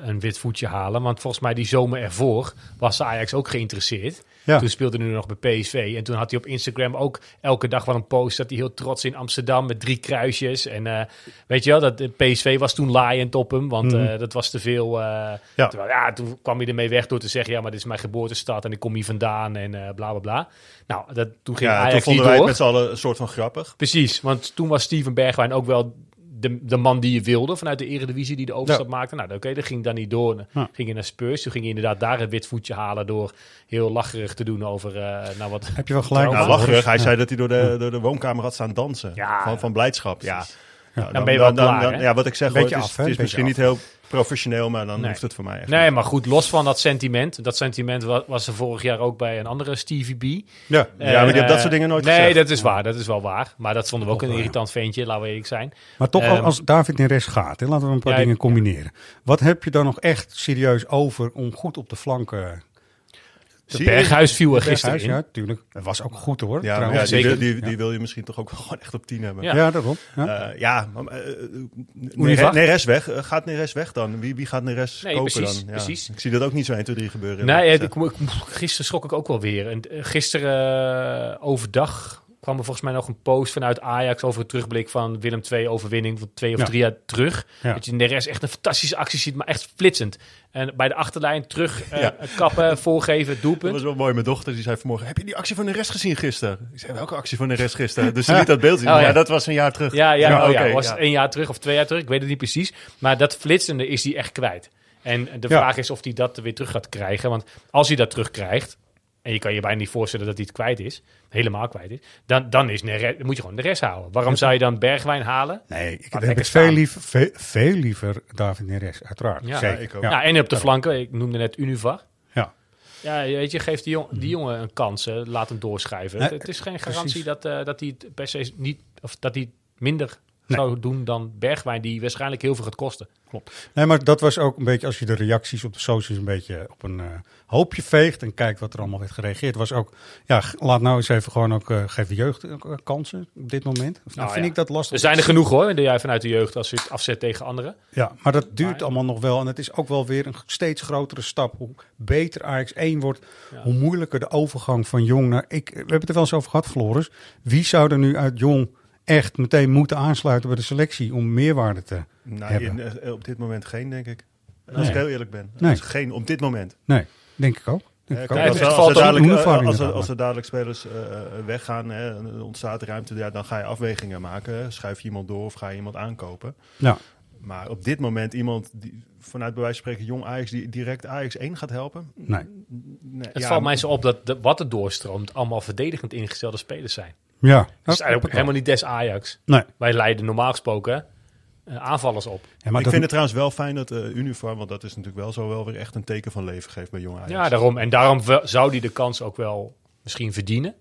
een wit voetje halen. Want volgens mij die zomer ervoor was Ajax ook geïnteresseerd. Ja. Toen speelde hij nog bij PSV. En toen had hij op Instagram ook elke dag wel een post. Dat hij heel trots in Amsterdam met drie kruisjes. En eh, weet je wel, dat de PSV was toen laaiend op hem. Want Mhm. eh, dat was te veel. eh, Ja. terwijl, ja, toen kwam hij ermee weg door te zeggen... ja, maar dit is mijn geboortestad en ik kom hier vandaan en eh bla bla bla. Nou, dat, toen ging Ja, toen vonden wij het met z'n allen een soort van grappig. Precies, want toen was Steven Bergwijn ook wel de, de man die je wilde vanuit de Eredivisie die de overstap maakte. Nou, oké, dat ging dan niet door. Ja. Ging je naar Spurs. Toen ging je inderdaad daar een wit voetje halen door heel lacherig te doen over eh nou wat. Heb je wel gelijk. Nou, lacherig. Hij Ja. zei dat hij door de, door de woonkamer had staan dansen. Ja. van, van blijdschap. Ja. Nou, Dan ben je wel klaar, hè? Ja, wat ik zeg, hoor, het is, af, het is misschien af. niet heel professioneel, maar dan Nee. hoeft het voor mij echt Nee, niet. maar goed, los van dat sentiment. Dat sentiment wa- was er vorig jaar ook bij een andere Stevie B. Ja. Ja, maar die dat Eh, soort dingen nooit Nee, gezegd. dat is waar. Dat is wel waar. Maar dat vonden we ook een ja. irritant ventje, laten we eerlijk zijn. Maar toch, Ehm, als David Neres gaat, hè, laten we een paar Ja, dingen ja. combineren. Wat heb je dan nog echt serieus over om goed op de flanken... De? Berghuis viel er gisteren in. Ja, tuurlijk. Dat was ook goed hoor. Ja, ja, die, zeker. wil- die, die wil je misschien toch ook wel [LAUGHS] gewoon echt op 10 hebben. Ja. Ja, daarom. Ja. Eh, ja, maar, Univar? Neres, Neres weg. Eh, gaat Neres weg dan? Wie, wie gaat Neres Nee, kopen precies, dan? Ja, precies. Ik zie dat ook niet zo 1, 2, 3 gebeuren. Nee, ik, gisteren schrok ik ook wel weer. En, gisteren overdag kwam er volgens mij nog een post vanuit Ajax over het terugblik van Willem II overwinning van twee of Ja. drie jaar terug. Ja. Dat je in de rest echt een fantastische actie ziet, maar echt flitsend. En bij de achterlijn terug eh, Ja. kappen, [LAUGHS] voorgeven, Dat doelpunt. was wel mooi. Mijn dochter die zei vanmorgen: Heb je die actie van Neres gezien gisteren? Ik zei: Welke actie van Neres gisteren? Dus ze liet dat beeld zien. Oh, ja. ja. dat was een jaar terug. Ja, ja, oh, ja. oké, was ja. het één jaar terug of twee jaar terug? Ik weet het niet precies. Maar dat flitsende is hij echt kwijt. En de Ja. vraag is of hij dat weer terug gaat krijgen. Want als hij dat terugkrijgt, en je kan je bijna niet voorstellen dat hij het kwijt is, helemaal kwijt is, dan, dan, is Neres, moet je gewoon de rest halen. Waarom zou je dan Bergwijn halen? Nee, ik Laat heb ik veel liever, veel, veel liever David Neres, uiteraard. Ja, Zeker. ik ook. Ja. Ja, en op de flanken, ik noemde net Univar. Ja. Ja, weet je, geef die, jong, die jongen een kans. hè. Laat hem doorschrijven. Nee, het, het is geen garantie precies. dat, eh, dat hij het per se niet, of dat hij het minder Nee. zou doen dan Bergwijn, die waarschijnlijk heel veel gaat kosten. Nee, maar dat was ook een beetje, als je de reacties op de socials een beetje op een eh, hoopje veegt en kijkt wat er allemaal werd gereageerd, was ook, ja, laat nou eens even gewoon ook, uh, geven jeugd eh, kansen op dit moment. Of, nou, Nou vind ja. ik dat lastig. Er zijn er genoeg hoor, de jij vanuit de jeugd als je het afzet tegen anderen. Ja, maar dat duurt allemaal nog wel. En het is ook wel weer een steeds grotere stap. Hoe beter Ajax 1 wordt, Ja. hoe moeilijker de overgang van jong naar... Ik, we hebben het er wel eens over gehad, Floris. Wie zou er nu uit jong echt meteen moeten aansluiten bij de selectie om meerwaarde te Nou, hebben? in, eh, op dit moment geen, denk ik. Als Nee. ik heel eerlijk ben. Nee. Geen op dit moment. Nee, denk ik ook. Denk ik als, het er- als, er dadelijk, Univar eh, als, er, inderdaad, als er dadelijk spelers eh, eh, weggaan hè, en er ontstaat ruimte, ja, dan ga je afwegingen maken. Schuif je iemand door of ga je iemand aankopen. Ja. Maar op dit moment iemand die vanuit bij wijze van spreken jong Ajax die direct Ajax 1 gaat helpen. Nee. Nee, Het ja, valt mij zo op dat de, wat er doorstroomt allemaal verdedigend ingestelde spelers zijn. Ja, Dat is eigenlijk helemaal niet des Ajax. Nee. Wij leiden normaal gesproken eh, aanvallers op. Ja, maar ik dat- vind het trouwens wel fijn dat eh Uniform, want dat is natuurlijk wel zo wel weer echt een teken van leven geeft bij jong Ajax. Ja, daarom. En daarom zou die de kans ook wel misschien verdienen.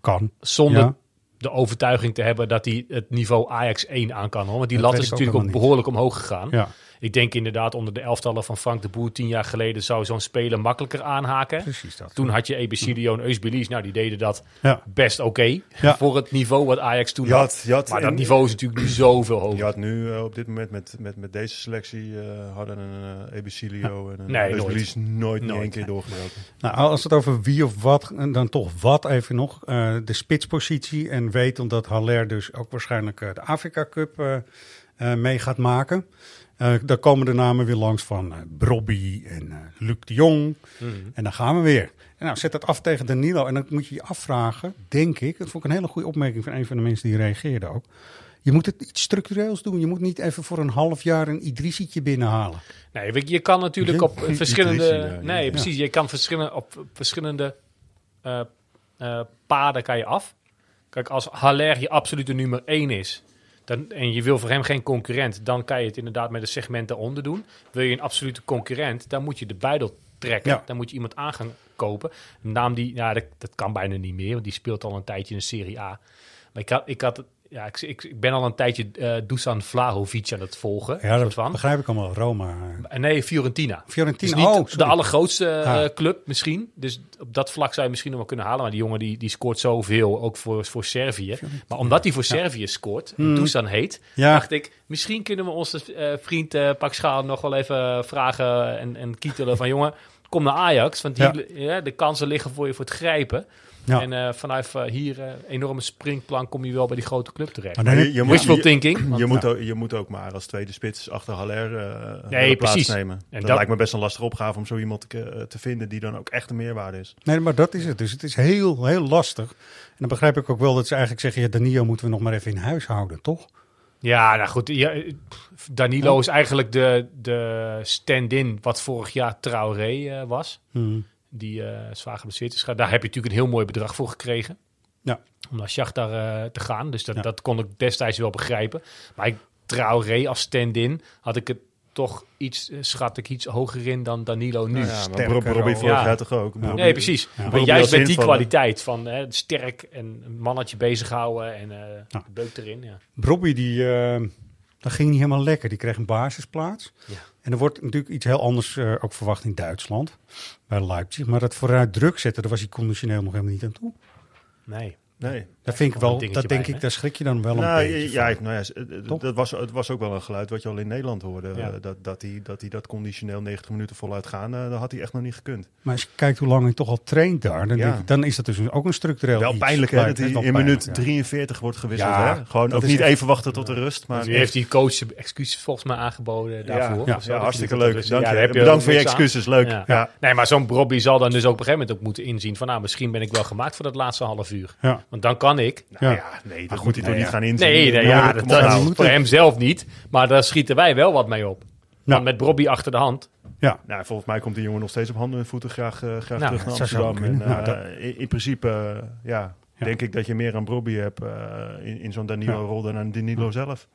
kan. Zonder Ja. de overtuiging te hebben dat hij het niveau Ajax 1 aan kan. Hoor. Want die Dat lat is ook natuurlijk ook helemaal behoorlijk omhoog gegaan. Ja, Ik denk inderdaad onder de elftallen van Frank de Boer tien jaar geleden zou zo'n speler makkelijker aanhaken. precies dat. Toen had je Ebicilio en Eusbilis. Nou, die deden dat Ja. best oké. Ja. [LAUGHS] Voor het niveau wat Ajax toen Je had. had, je had Maar dat niveau is natuurlijk nu zoveel hoger. Je had nu eh, op dit moment met, met, met deze selectie eh, hadden een uh, Ebicilio en een Nee, nooit. nooit, Nooit. één keer doorgebroken. Nou, als het over wie of wat, dan toch wat even nog. eh, de spitspositie. En weet omdat Haller dus ook waarschijnlijk de Afrika Cup eh, eh, mee gaat maken. Eh daar komen de namen weer langs van eh Brobby en eh, Luc de Jong. Mhm. En dan gaan we weer. En nou, zet dat af tegen Danilo. En dan moet je je afvragen, denk ik. Dat vond ik een hele goede opmerking van een van de mensen die reageerde ook. Je moet het iets structureels doen. Je moet niet even voor een half jaar een Idrisietje binnenhalen. Nee, je, kan natuurlijk op verschillende. Idrissi, ja, nee, ja. precies. Je kan verschillende, op verschillende paden kan je af. Kijk, als Haller je absolute nummer 1 is. Dan, en je wil voor hem geen concurrent, dan kan je het inderdaad met een segment daaronder doen. Wil je een absolute concurrent, dan moet je de buidel trekken. Ja. Dan moet je iemand aan gaan kopen. Een naam die, ja, dat, dat kan bijna niet meer, want die speelt al een tijdje in de Serie A. Maar ik had, ik had ja, ik, ik, ik ben al een tijdje eh Dusan Vlahovic aan het volgen. Ja, dat van. begrijp ik allemaal. Roma. Nee, Fiorentina. Fiorentina, Dus niet oh, de allergrootste eh, Ah. club misschien. Dus op dat vlak zou je misschien nog wel kunnen halen. Maar die jongen die, die scoort zoveel, ook voor, voor Servië. Maar omdat hij voor Servië scoort, en Hmm. Dusan heet, Ja. dacht ik... misschien kunnen we onze eh, vriend eh Pak Schaal nog wel even vragen en, en kietelen van... [LAUGHS] jongen, kom naar Ajax, want ja, de kansen liggen voor je voor het grijpen. Ja. En eh, vanuit eh, hier eh, enorme springplan kom je wel bij die grote club terecht. Maar je, moet, Wishful je- thinking. Je, want- moet ook, je moet ook maar als tweede spits achter Haller eh Nee, plaats nemen. En dat, dat- lijkt me best een lastige opgave om zo iemand te, te vinden die dan ook echt een meerwaarde is. Nee, maar dat is het. Dus het is heel, heel lastig. En dan begrijp ik ook wel dat ze eigenlijk zeggen... ja, Danilo moeten we nog maar even in huis houden, toch? Ja, nou goed. Ja, Danilo Ja. is eigenlijk de, de stand-in wat vorig jaar Traoré eh, was. Hmm. Die eh zwaar geblesseerd is. Daar heb je natuurlijk een heel mooi bedrag voor gekregen. Ja. Om naar Shakhtar eh te gaan. Dus dat, Ja. dat kon ik destijds wel begrijpen. Maar ik, Traoré als stand-in had ik het toch iets, eh, schat ik iets hoger in dan Danilo nu. Ja, Bro- Robbie vorig Ja. jaar toch ook? Nee, precies. Ja. Maar juist met die kwaliteit van hè, sterk en een mannetje bezighouden en eh Ja. beuk erin. Ja. Robbie, die, eh, dat ging niet helemaal lekker. Die kreeg een basisplaats. En er wordt natuurlijk iets heel anders eh, ook verwacht in Duitsland. Bij Leipzig. Maar dat vooruit druk zetten, daar was hij conditioneel nog helemaal niet aan toe. Nee. Nee. Dat vind ik wel, dat denk bij, ik, daar schrik je dan wel een Nou, beetje ja, van. nou ja, eh, eh, dat was, het was ook wel een geluid wat je al in Nederland hoorde. Ja. eh, Dat, dat, hij, dat hij dat conditioneel 90 minuten voluit gaan, eh, dat had hij echt nog niet gekund. Maar als je kijkt hoe lang hij toch al traint daar, dan, Ja. denk ik, dan is dat dus ook een structureel Wel iets. pijnlijk hè, dat hij in minuut pijnlijk, ja. 43 wordt gewisseld. Ja, hè? Gewoon dat ook is niet echt- even wachten tot de rust. Maar Dus nu heeft die coach excuses volgens mij aangeboden daarvoor. ja, Zo, hartstikke leuk. Dank je. Bedankt voor je excuses. Leuk. Nee, maar zo'n Robbie zal dan dus ook op een gegeven moment ook moeten inzien van nou, misschien ben ik wel gemaakt voor dat laatste half uur. Want dan kan ik. Nou ja, nee, dat moet hij toch niet ja. gaan inzien. Nee, nee ja, dat, dat nou. is voor hem zelf niet. Maar daar schieten wij wel wat mee op. Want met Robbie achter de hand. Ja, Nou, volgens mij komt die jongen nog steeds op handen en voeten graag, eh, graag Nou, terug naar Amsterdam. En, eh, dat- in, in principe, eh, Ja. Denk ik dat je meer aan Bobby hebt eh, in, in zo'n Danilo-rol dan aan Danilo zelf.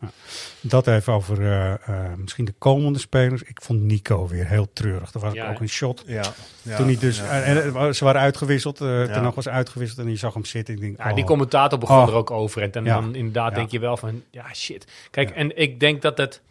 dat even over eh, eh, misschien de komende spelers. Ik vond Nico weer heel treurig. Dat was Ja, ook een shot. Ja, ja, Toen hij dus, ja. en, en ze waren uitgewisseld. Ja. Ten Hag was uitgewisseld en je zag hem zitten. Ik denk, Ja, die oh. commentator begon Oh. er ook over. En dan, Ja. dan inderdaad Ja. denk je wel van, ja shit. Kijk, Ja. en ik denk dat het,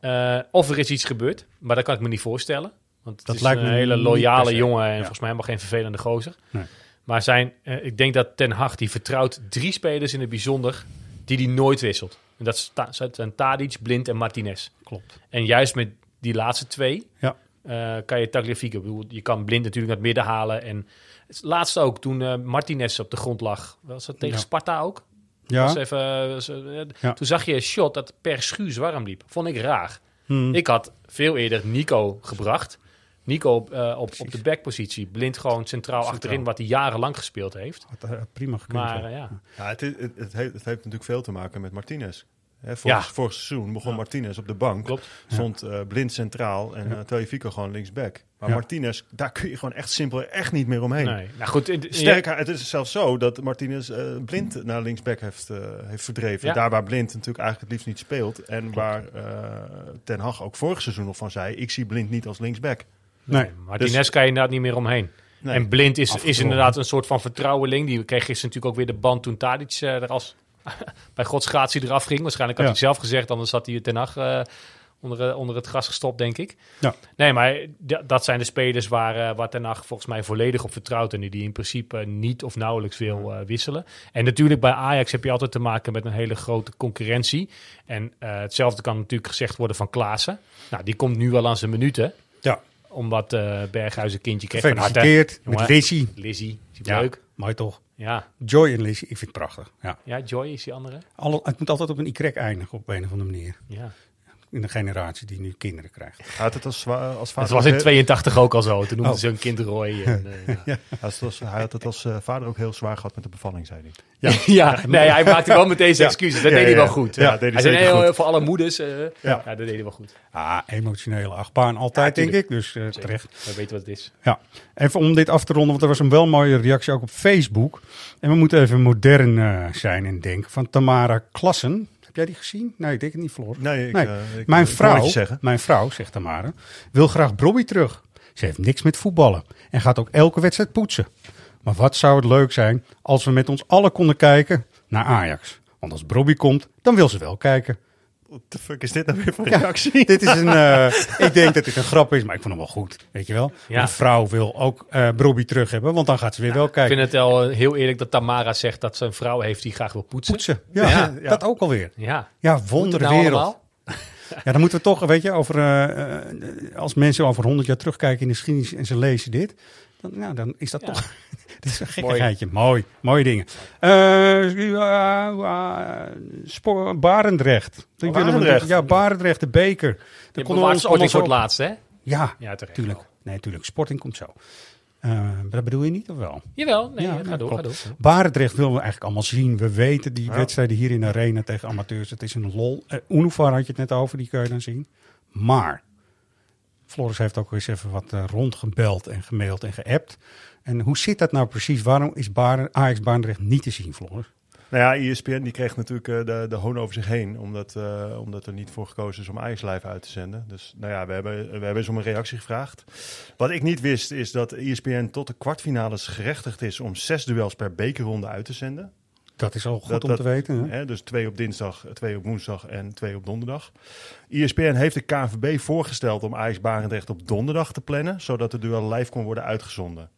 eh, of er is iets gebeurd, maar dat kan ik me niet voorstellen. Want het Dat is lijkt een hele loyale jongen en Ja. volgens mij helemaal geen vervelende gozer. Nee. Maar zijn, eh, ik denk dat Ten Hag, die vertrouwt drie spelers in het bijzonder, die hij nooit wisselt. En dat zijn Tadic, Blind en Martinez. Klopt. En juist met die laatste twee Ja. eh, kan je Tagliafico... Bedoel, je kan Blind natuurlijk naar het midden halen. En het laatste ook, toen eh, Martinez op de grond lag. Was dat tegen Ja. Sparta ook? Ja. Was even, was, Ja. Toen zag je een shot dat per schuur warm liep. Vond ik raar. Hmm. Ik had veel eerder Nico gebracht. Nico eh, op, op de backpositie. Blind gewoon centraal, achterin, wat hij jarenlang gespeeld heeft. Had, prima gekund. Maar ja. eh, ja, Ja, het, het, het, heeft, het heeft natuurlijk veel te maken met Martinez. Hè, vorig, Ja. vorig seizoen begon Martinez op de bank. klopt. Stond eh, blind centraal en Ja. gewoon linksback. Maar Ja. Martinez, daar kun je gewoon echt simpel echt niet meer omheen. Nee. Nou goed, Sterker, het is zelfs zo dat Martinez eh, blind naar linksback heeft, eh, heeft verdreven. Ja. Daar waar blind natuurlijk eigenlijk het liefst niet speelt. En waar eh, Ten Hag ook vorig seizoen nog van zei: ik zie blind niet als linksback. Nee. Nee, Martinez kan je inderdaad niet meer omheen. Nee. En Blind is, is inderdaad een soort van vertrouweling. Die kreeg gisteren natuurlijk ook weer de band toen Tadic eh, er als [LAUGHS] bij godsgratie eraf ging. Waarschijnlijk had Ja. hij zelf gezegd, anders had hij ten nacht eh, onder, eh, onder het gras gestopt, denk ik. Ja. Nee, maar dat zijn de spelers waar, eh waar ten volgens mij volledig op vertrouwt. En die, die in principe niet of nauwelijks wil eh, wisselen. En natuurlijk bij Ajax heb je altijd te maken met een hele grote concurrentie. En eh, hetzelfde kan natuurlijk gezegd worden van Klaassen. Nou, die komt nu wel aan zijn minuten Ja. Omdat eh Berghuis een kindje kreeg van harte. Met Lizzie. Lizzie, Ja, leuk? mooi toch? Ja. Joy en Lizzie, ik vind het prachtig. Ja. ja, Joy is die andere. Alle, het moet altijd op een Y eindigen op een of andere manier. Ja. In de generatie die nu kinderen krijgt. Gaat het als, als vader Het was in ook- 82 ook al zo. Toen noemden Oh. ze een kind Roy. En, [LAUGHS] eh, ja. Hij had het als, hij had het als eh, vader ook heel zwaar gehad met de bevalling, zei hij. Ja. [LAUGHS] nee, hij maakte wel met deze excuses. Dat Ja, deed hij ja, wel ja. goed. Ja, deed hij hij zei, goed. voor alle moeders. eh, ja. Ja. dat deed hij wel goed. Ah, emotionele achtbaan altijd, Ja, denk ik. Dus eh, terecht. We weten wat het is. Ja, even om dit af te ronden, want er was een wel mooie reactie ook op Facebook. En we moeten even modern eh, zijn en denken. Van Tamara Klassen. Heb jij die gezien? Nee, ik denk het niet, Floor. Nee, ik, Nee. eh, ik- mijn, vrouw, mijn vrouw, zegt Tamara, wil graag Bobby terug. Ze heeft niks met voetballen en gaat ook elke wedstrijd poetsen. Maar wat zou het leuk zijn als we met ons allen konden kijken naar Ajax. Want als Brobby komt, dan wil ze wel kijken. What the fuck is dit nou weer voor Ja, reactie? dit is een, eh, [LAUGHS] ik denk dat dit een grap is, maar ik vond hem wel goed. Weet je wel? Ja. Een vrouw wil ook eh Brobby terug hebben, want dan gaat ze weer wel Ik kijken. vind het wel eh, heel eerlijk dat Tamara zegt dat ze een vrouw heeft die graag wil poetsen. Poetsen. Ja, Ja. [LAUGHS] dat ook alweer. Ja. Ja, nou wonderwereld. allemaal? [LAUGHS] Ja, dan moeten we toch, weet je, over, als mensen over 100 jaar terugkijken in de geschiedenis en ze lezen dit, dan, nou, dan is dat Ja. toch, dit is een gekkigheidje. Mooi, mooie dingen. Eh uh, uh, Barendrecht. Hem- Barendrecht. Ja, Barendrecht, de beker. Bewaart ons Sporting voor het laatste, hè? Ja, Ja, tuurlijk. Nee, tuurlijk. Sporting komt zo. Eh, dat bedoel je niet, of wel? Jawel, nee, Ja, ga ja, door, klopt. ga door. Barendrecht willen we eigenlijk allemaal zien. We weten die Ja. wedstrijden hier in de arena tegen amateurs. Het is een lol. Uh, Unifar had je het net over, die kun je dan zien. Maar Floris heeft ook eens even wat uh, rondgebeld en gemaild en geappt. En hoe zit dat nou precies? Waarom is Baren, Ajax Barendrecht niet te zien, Floris? Nou ja, ESPN die kreeg natuurlijk eh, de, de hoon over zich heen. Omdat, eh, omdat er niet voor gekozen is om Ajax live uit te zenden. Dus nou ja, we hebben, we hebben eens om een reactie gevraagd. Wat ik niet wist is dat ESPN tot de kwartfinales gerechtigd is om zes duels per bekerronde uit te zenden. Dat is al goed Dat- om dat- te weten. Hè? Hè, dus twee op dinsdag, twee op woensdag en twee op donderdag. ESPN heeft de KNVB voorgesteld om Ajax Barendrecht op donderdag te plannen, zodat de duel live kon worden uitgezonden.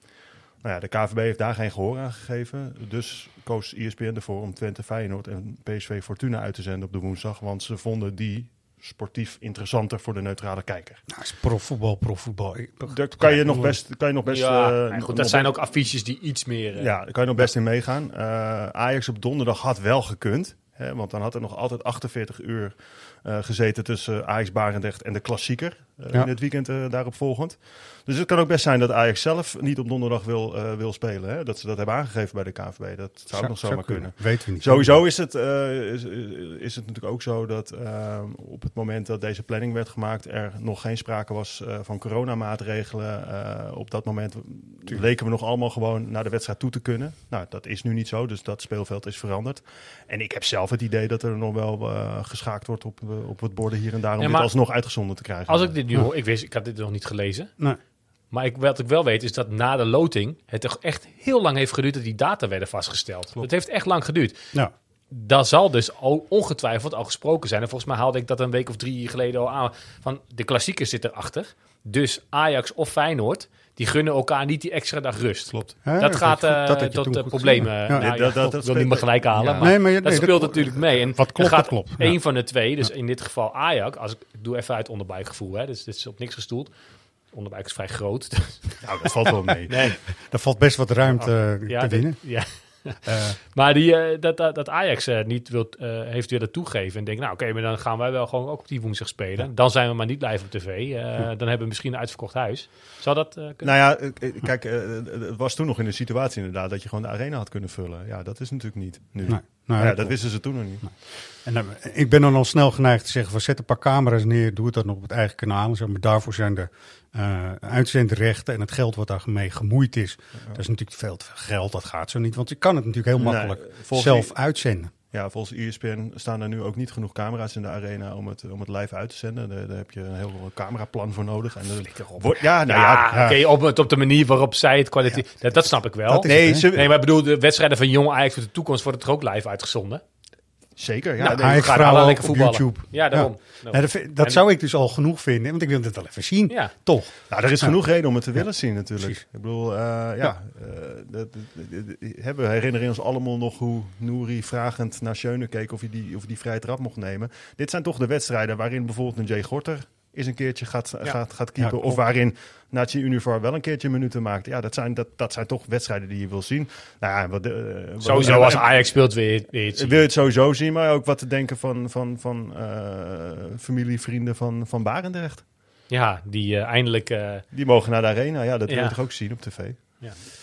Nou ja, de KNVB heeft daar geen gehoor aan gegeven. Dus koos ESPN ervoor om Twente Feyenoord en PSV Fortuna uit te zenden op de woensdag. Want ze vonden die sportief interessanter voor de neutrale kijker. Nou, is profvoetbal, profvoetbal. Daar kan je nog best... Kan je nog best ja, eh, goed, nog- dat zijn ook affiches die iets meer... eh, ja, daar kan je nog best in meegaan. Eh, Ajax op donderdag had wel gekund. Hè, want dan had er nog altijd 48 uur gezeten tussen Ajax Barendrecht en de klassieker. eh, Ja. In het weekend eh, daarop volgend. Dus het kan ook best zijn dat Ajax zelf niet op donderdag wil, eh, wil spelen. Hè? Dat ze dat hebben aangegeven bij de KNVB. Dat zou ook nog zomaar kunnen. Weten we niet. Sowieso is het, eh, is, is het natuurlijk ook zo dat eh, op het moment dat deze planning werd gemaakt, er nog geen sprake was eh, van coronamaatregelen. Eh, op dat moment leken we nog allemaal gewoon naar de wedstrijd toe te kunnen. Nou, dat is nu niet zo, dus dat speelveld is veranderd. En ik heb zelf het idee dat er nog wel eh, geschaakt wordt op, eh, op het borden hier en daar om Ja, dit maar alsnog uitgezonden te krijgen. Als ik dit nu hoor, ik, wist, ik had dit nog niet gelezen. Nee. Maar ik, wat ik wel weet is dat na de loting het toch echt heel lang heeft geduurd dat die data werden vastgesteld. Het heeft echt lang geduurd. Ja. Daar zal dus al ongetwijfeld al gesproken zijn. En volgens mij haalde ik dat een week of drie geleden al aan. Van de klassieker zit erachter. Dus Ajax of Feyenoord, die gunnen elkaar niet die extra dag rust. Klopt. Ja, dat gaat eh, dat tot eh, problemen. Ja. Nou, ja, dat- dat- ik dat wil niet meer gelijk halen. Ja. Maar Nee, maar je- dat speelt dat- natuurlijk mee. En Wat klopt, er gaat klopt. Ja. één van de twee, dus in dit geval Ajax, als ik, ik doe even uit onderbuikgevoel, hè, dus dit is op niks gestoeld. Onderbuik is vrij groot. Nou, dat valt wel mee. [LAUGHS] nee, Daar valt best wat ruimte eh, ja, te dit- winnen. ja. [LAUGHS] Eh, Maar die, eh, dat, dat, dat Ajax eh, niet wilt, heeft willen toegeven. En denkt, nou oké, maar dan gaan wij wel gewoon ook op die woensdag spelen. Dan zijn we maar niet live op tv. Dan hebben we misschien een uitverkocht huis. Zou dat kunnen? Nou ja, kijk, het was toen nog in de situatie inderdaad dat je gewoon de arena had kunnen vullen. Ja, dat is natuurlijk niet nu. Nee, nou, dat ja, dat wisten ze toen nog niet. En dan, ik ben dan al snel geneigd te zeggen: van zet een paar camera's neer, doe het dan op het eigen kanaal. en maar daarvoor zijn de eh, uitzendrechten en het geld wat daarmee gemoeid is. Dat is natuurlijk veel te veel geld, dat gaat zo niet. Want je kan het natuurlijk heel makkelijk zelf die- uitzenden. Ja, volgens ESPN staan er nu ook niet genoeg camera's in de arena om het, om het live uit te zenden. Daar, daar heb je een heel cameraplan voor nodig. En wordt- ja, nou ja, ja, oké, op, het- op de manier waarop zij het kwaliteit... Dat, dat snap ik wel. Nee, het, Nee, maar ik bedoel, de wedstrijden van Jong Ajax voor de toekomst worden er ook live uitgezonden. Zeker. Ja, Nou, nee, Ajax gaan vrouwen lekker op voetballen. YouTube. Ja, daarom. Nee, dat vind- dat En- zou ik dus al genoeg vinden, want ik wil het wel even zien. Ja. Toch? nou, er is Ja. genoeg reden om het te willen zien natuurlijk. precies. Ik bedoel, eh, ja, eh, we herinneren ons allemaal nog hoe Nouri vragend naar Schöne keek of hij die, of die vrije trap mocht nemen. Dit zijn toch de wedstrijden waarin bijvoorbeeld een Jay Gorter eens een keertje gaat, Ja. gaat, gaat Ja, keeper. of waarin Nachi Univar wel een keertje minuten maakt. Ja, dat zijn, dat, dat zijn toch wedstrijden die je wil zien. Nou ja, wat, eh, wat- Sowieso als Ajax speelt weer, weer iets zien. wil je het sowieso zien, maar ook wat te denken van, van, van eh, familie, vrienden van, van Barendrecht. Ja, die eh, eindelijk eh, Die mogen naar de arena. Ja, dat wil Ja. je toch ook zien op tv.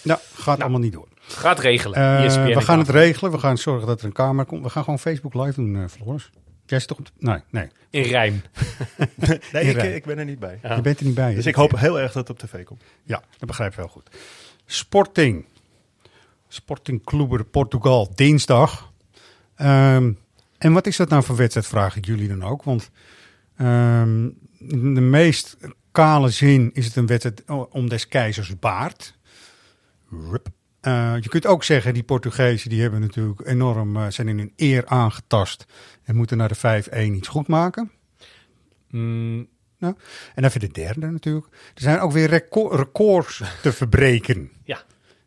Nou, gaat allemaal niet door. gaat regelen. Eh, ESPN we gaan het regelen. We gaan zorgen dat er een camera komt. We gaan gewoon Facebook live doen, eh Floris. Jij is toch... Nee, nee. In rijm. [LAUGHS] Nee, ik, ik ben er niet bij. Ja. Je bent er niet bij. Dus ik hoop heel erg dat het op tv komt. Ja, dat begrijp ik wel goed. Sporting. Sporting Clube de Portugal, dinsdag. Ehm, en wat is dat nou voor wedstrijd, vraag ik jullie dan ook. Want ehm, in de meest kale zin is het een wedstrijd om des keizers baard. Rup. Eh, je kunt ook zeggen, die Portugezen die hebben natuurlijk enorm, eh, zijn in hun eer aangetast en moeten naar de 5-1 iets goed maken. Mm, Nou, en even de derde natuurlijk. Er zijn ook weer reco- records te [LAUGHS] verbreken. Ja.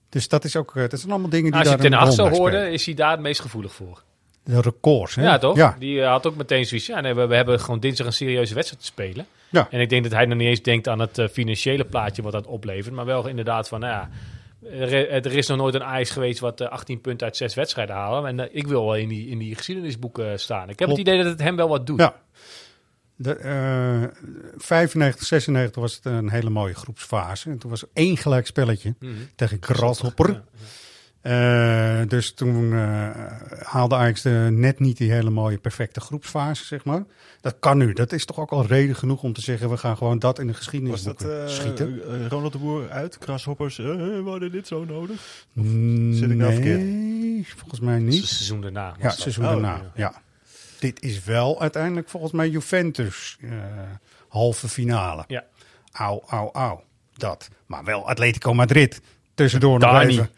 Dus dat is ook, eh, dat zijn allemaal dingen die Als je daar Ten een Hag rol zo bij hoorde, is hij daar het meest gevoelig voor. De records, hè? Ja, toch? Ja. Die had ook meteen zoiets. Ja, nee, we, we hebben gewoon dinsdag een serieuze wedstrijd te spelen. Ja. En ik denk dat hij nog niet eens denkt aan het financiële plaatje wat dat oplevert. Maar wel inderdaad van, nou ja, er, er is nog nooit een Ajax geweest wat eh, 18 punten uit 6 wedstrijden halen. En eh, ik wil wel in die, in die geschiedenisboeken staan. Ik heb Klopt. het idee dat het hem wel wat doet. Ja. De, eh 95, 96 was het een hele mooie groepsfase. En toen was er één gelijk spelletje Mhm. tegen Grasshopper. Eh, dus toen eh, haalde Ajax de, net niet die hele mooie perfecte groepsfase, zeg maar. Dat kan nu. Dat is toch ook al reden genoeg om te zeggen... we gaan gewoon dat in de Was geschiedenis dat eh, schieten. Ronald de Boer uit? Krashoppers, we hadden dit zo nodig? Of Mm, zit ik nou verkeerd? Nee, volgens mij Het niet. seizoen daarna. Ja, het seizoen Oh, daarna. ja. Ja. Dit is wel uiteindelijk volgens mij Juventus eh, halve finale. Ja. Auw, auw, auw. Dat. Maar wel Atletico Madrid. Tussendoor nog even.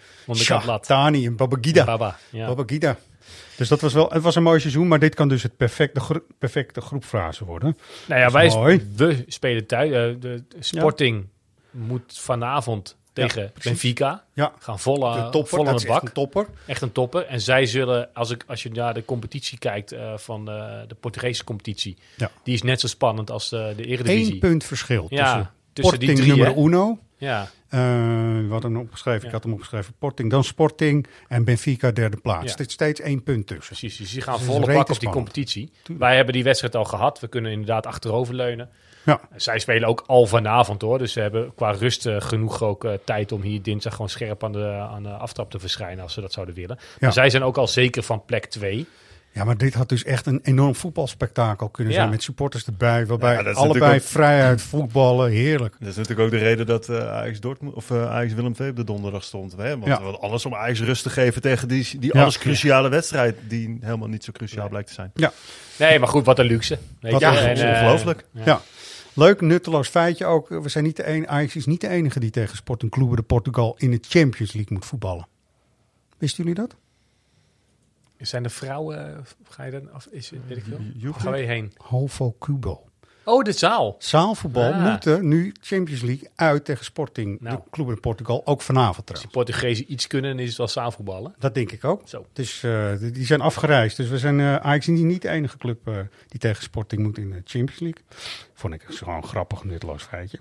lat. Dani en Babagida. Baba, ja. Babagida. Dus dat was wel, het was een mooi seizoen, maar dit kan dus het perfecte, gro- perfecte groepfase worden. Nou ja, wij mooi. we spelen thuis. eh, de Sporting moet vanavond tegen. Benfica Ja. gaan volle, De topper, vol aan dat de is echt bak. een topper. Echt een topper. En zij zullen, als, ik, als je naar de competitie kijkt eh, van eh, de Portugese competitie, Ja. die is net zo spannend als de, Eredivisie. Eén punt verschil Ja, tussen, tussen die drie, nummer uno. Ja, Eh, we hadden hem opgeschreven, Ja. ik had hem opgeschreven. Sporting, dan Sporting en Benfica derde plaats. Ja. Er steeds één punt tussen. precies. Dus die gaan Dus volle bak op die competitie. Wij hebben die wedstrijd al gehad. We kunnen inderdaad achteroverleunen. Ja. Zij spelen ook al vanavond hoor. Dus ze hebben qua rust eh, genoeg ook eh, tijd om hier dinsdag gewoon scherp aan de, aan de aftrap te verschijnen als ze dat zouden willen. Maar zij zijn ook al zeker van plek 2. Ja, maar dit had dus echt een enorm voetbalspektakel kunnen Ja. zijn met supporters erbij, waarbij Ja, allebei ook- vrijheid voetballen, heerlijk. Dat is natuurlijk ook de reden dat eh, Ajax Dortmund of eh, Ajax Willem II op de donderdag stond. Hè? Want Ja. we hadden alles om Ajax rust te geven tegen die, die Ja. alles cruciale wedstrijd die helemaal niet zo cruciaal blijkt te zijn. Ja, Nee, maar goed, wat een luxe. Weet Wat je? een En, eh, ongelooflijk. ja. Leuk, nutteloos feitje ook. We zijn niet de enige, Ajax is niet de enige die tegen Sporting Clube de Portugal in de Champions League moet voetballen. Wisten jullie dat? Zijn de vrouwen, ga je dan, of is, weet ik veel? Je heen? Hovo Cubo. Oh, de zaal. Zaalvoetbal Ah. moeten nu Champions League uit tegen Sporting Nou. de Clube de Portugal. Ook vanavond Als die trouwens. Portugezen iets kunnen, is het wel zaalvoetballen. Dat denk ik ook. Zo. Dus eh, die zijn afgereisd. Dus we zijn eh Ajax is niet de enige club eh, die tegen Sporting moet in de Champions League. Vond ik gewoon een grappig, nutteloos feitje.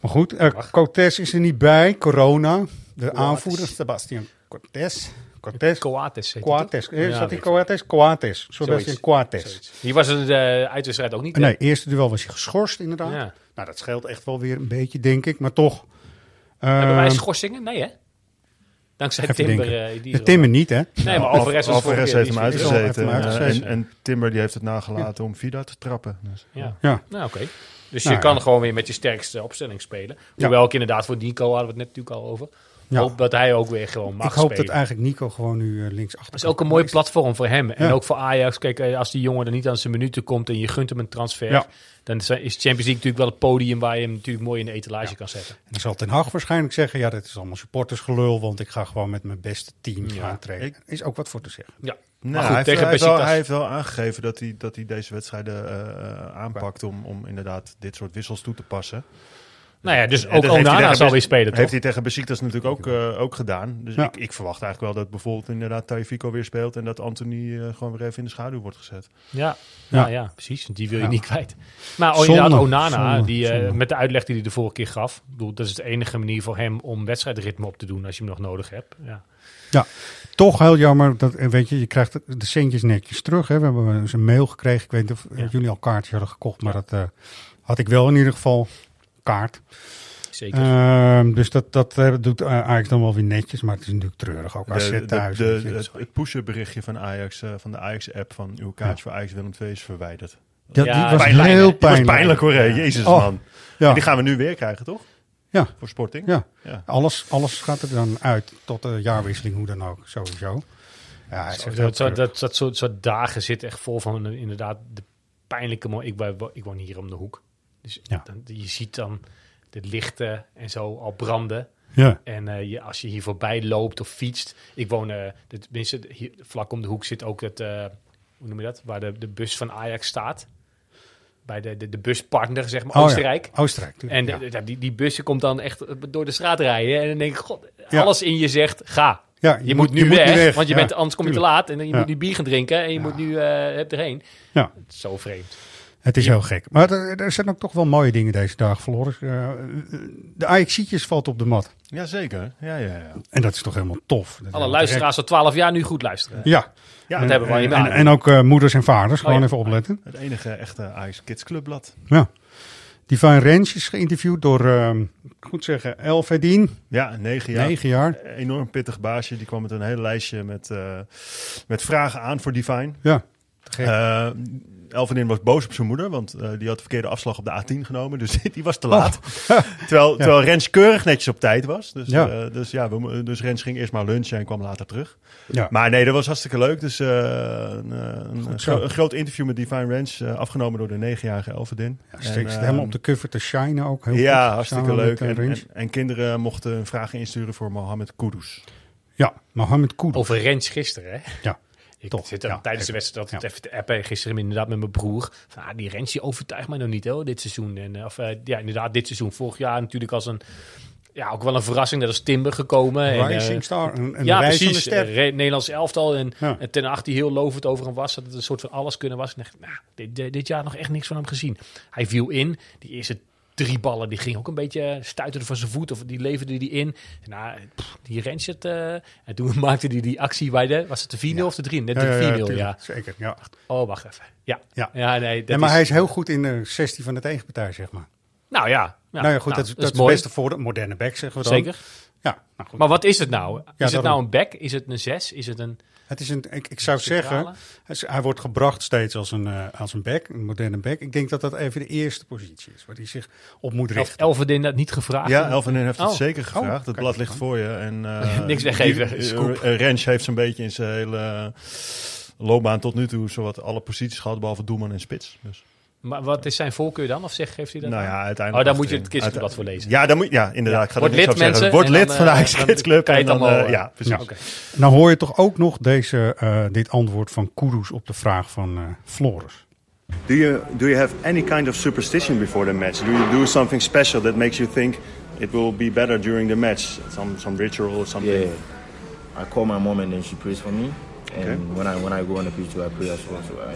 Maar goed, Cortés is er niet bij. Corona. De aanvoerder, Sebastian Cortés. Cortés. Coates die Coates. Eh, Zat hij weet Coates? Coates. Sebastian. Coates. Zoiets. Hier was het de uitwedstrijd ook niet. hè? Nee, eerste duel was hij geschorst inderdaad. Ja. Nou, dat scheelt echt wel weer een beetje, denk ik. Maar toch. Hebben wij Ehm, schorsingen? Nee, hè? Dankzij even Timber. eh, die De er Timmer niet, hè? Nee, maar Al- Alvarez Alvarez keer heeft hem uitgezeten. heeft hem eh, uitgezeten. en, en Timber die heeft het nagelaten om Vida te trappen. Dus, Ja. Ja. Nou, oké. Dus Nou, je kan ja. gewoon weer met je sterkste opstelling spelen. Ja. Hoewel ik inderdaad voor Nico hadden we het net natuurlijk al over. Ja. Hoop dat hij ook weer gewoon mag ik hoop spelen. dat eigenlijk Nico gewoon nu eh, links achter Dat is ook een mooi platform voor hem. En Ja. ook voor Ajax. Kijk, eh, als die jongen er niet aan zijn minuten komt en je gunt hem een transfer. Ja. Dan is Champions League natuurlijk wel het podium waar je hem natuurlijk mooi in de etalage kan zetten. En dan zal Ten Hag waarschijnlijk zeggen... ja, dat is allemaal supportersgelul... want ik ga gewoon met mijn beste team Ja. gaan trainen. Ik- is ook wat voor te zeggen. Ja. Nou, maar goed, hij, heeft, tegen hij, heeft wel, hij heeft wel aangegeven dat hij, dat hij deze wedstrijden eh, aanpakt om, om inderdaad dit soort wissels toe te passen. Nou ja, dus ook heeft Onana zal weer spelen, Heeft toch? hij tegen Besiktas natuurlijk ook, eh, ook gedaan. Dus Ja. ik, ik verwacht eigenlijk wel dat bijvoorbeeld inderdaad Taifiko weer speelt... en dat Anthony eh, gewoon weer even in de schaduw wordt gezet. Ja, Ja. ja. ja, precies. Die wil je Ja. niet kwijt. Maar Zonde, inderdaad, Onana, zonde, die, eh, zonde. met de uitleg die hij de vorige keer gaf. Ik bedoel, dat is de enige manier voor hem om wedstrijdritme op te doen als je hem nog nodig hebt. Ja. Ja, toch heel jammer. Dat, weet je, je krijgt de centjes netjes terug. Hè. We hebben eens een mail gekregen. Ik weet niet of Ja. jullie al kaartjes hadden gekocht. Maar dat eh, had ik wel in ieder geval. Kaart. Zeker. Ehm, dus dat, dat eh, doet eh, Ajax dan wel weer netjes. Maar het is natuurlijk treurig. Ook AZ De, de, thuis. de- je, het, pushen berichtje van Ajax, eh, van de Ajax-app van uw kaartje Ja. voor Ajax Willem II is verwijderd. Ja, Ja, die was pijnlijk, heel Die was pijnlijk. hoor, hè? Jezus Oh, man. Ja, En die gaan we nu weer krijgen, toch? ja, Voor Sporting? ja. Ja. Alles, alles gaat er dan uit tot de jaarwisseling, hoe dan ook, sowieso. Ja, Zo, dat, dat, dat, dat soort, soort dagen zitten echt vol van inderdaad de pijnlijke... Ik, ik woon hier om de hoek. Dus Ja. dan, je ziet dan de lichten en zo al branden. Ja. En eh, je, als je hier voorbij loopt of fietst. Ik woon, eh, de- tenminste, hier, vlak om de hoek zit ook het, eh, hoe noem je dat? Waar de, de bus van Ajax staat. Bij de, de, de buspartner, zeg maar, Oh ja, Oostenrijk. Oostenrijk, tuurlijk, En de- ja. die, die busje komt dan echt door de straat rijden. En dan denk ik, god, alles in je zegt, ga. Ja, je, moet nu weg, want je bent, anders kom je te laat. En dan je moet nu bier gaan drinken en je moet nu erheen. Ja. Zo vreemd. Het is heel gek. Maar er, er zijn ook toch wel mooie dingen deze dagen verloren. Eh, de Ajaxietjes valt op de mat. Jazeker, ja, ja, ja. En dat is toch helemaal tof. Dat Alle helemaal luisteraars al 12 jaar nu goed luisteren. Ja. Ja, en, dat hebben we al en, en, ook eh, moeders en vaders, gewoon ja. even opletten. Het enige echte Ajax Kids Clubblad. Ja. Divine Ranch is geïnterviewd door, ehm, goed zeggen, El Fedin. Ja, negen jaar. Negen jaar. Enorm pittig baasje. Die kwam met een hele lijstje met, eh, met vragen aan voor Divine. Ja. Uh, Elvenin was boos op zijn moeder, want eh, die had de verkeerde afslag op de A10 genomen. Dus [LAUGHS] die was te laat. terwijl, [LAUGHS] terwijl Rens keurig netjes op tijd was. Dus Ja. ja, dus, ja we, dus Rens ging eerst maar lunchen en kwam later terug. Ja. Maar nee, dat was hartstikke leuk. Dus eh, een, eh, een, gro- groot interview met Divine Rens, eh, afgenomen door de negenjarige Elvedin. Ja, steekt En, het helemaal eh, op de cover te shinen ook. Heel ja, goed, hartstikke leuk. eh, En, en, en kinderen mochten vragen insturen voor Mohamed Kudus. Ja, Mohamed Kudus. Over Rens gisteren, hè? Ja. Ik Toch, zit er ja, tijdens de wedstrijd dat Ja. even te appen. Gisteren inderdaad met mijn broer. Van, ah, die Rens die overtuigt mij nog niet hoor, dit seizoen. En, eh, of eh, ja, inderdaad, dit seizoen. Vorig jaar natuurlijk als een... Ja, ook wel een verrassing. Dat is Timber gekomen. en, eh, Rising star, een- een ja, precies. ster. Eh, Nederlands elftal. En, Ja. en ten acht die heel lovend over hem was. Dat het een soort van alles kunnen was. Ik dacht, nou, dit, dit jaar nog echt niks van hem gezien. Hij viel in. Die eerste drie ballen, die ging ook een beetje stuiterde van zijn voet. Of die leverde die in. Nou, pff, die Rens het... eh, en toen [LAUGHS] maakte hij die actie bij de... Was het de 4-0 of de 3? Net Ja, de ja, ja, 4-0, ja. Zeker, ja. Oh, wacht even. Ja. Ja. Ja, nee, dat maar is, hij is heel goed in de 16 van de tegenpartij, zeg maar. Nou ja. nou ja, goed, dat, is- dat is het beste voor de moderne back, zeggen we dan. Zeker. Ja, nou goed. Maar wat is het nou? Is het nou een back? Is het een 6? Is het een... Het is een, ik, ik zou zeggen, hij, wordt gebracht steeds als een, eh, als een back, een moderne back. Ik denk dat dat even de eerste positie is waar hij zich op moet richten. Elferdin dat niet gevraagd? Ja, Elvenin heeft het Oh. zeker gevraagd. Oh, het kijk blad ligt voor je. En, [LAUGHS] eh, Niks weggeven, eh, Rens heeft zo'n beetje in zijn hele loopbaan tot nu toe zowat alle posities gehad, behalve doelman en spits. Dus, Maar wat is zijn voorkeur dan? Of zeg, geeft hij dat nou ja, uiteindelijk. Oh, daar moet je het kidsblad voor lezen. Ja, daar moet, ja inderdaad. Ik ga Word lid, mensen, Word lid dan, van de eh, Ajax dan Kids Club. en het dan, allemaal, eh, eh, ja, precies. Oké. Nou hoor je toch ook nog deze, eh, dit antwoord van Kudus op de vraag van eh Floris. Do you do you have any kind of superstition before the match? Do you do something special that makes you think it will be better during the match? Some some ritual or something? Yeah, I call my mom and then she prays for me. And Okay. when I when I go on the pitch, I pray as well. So I,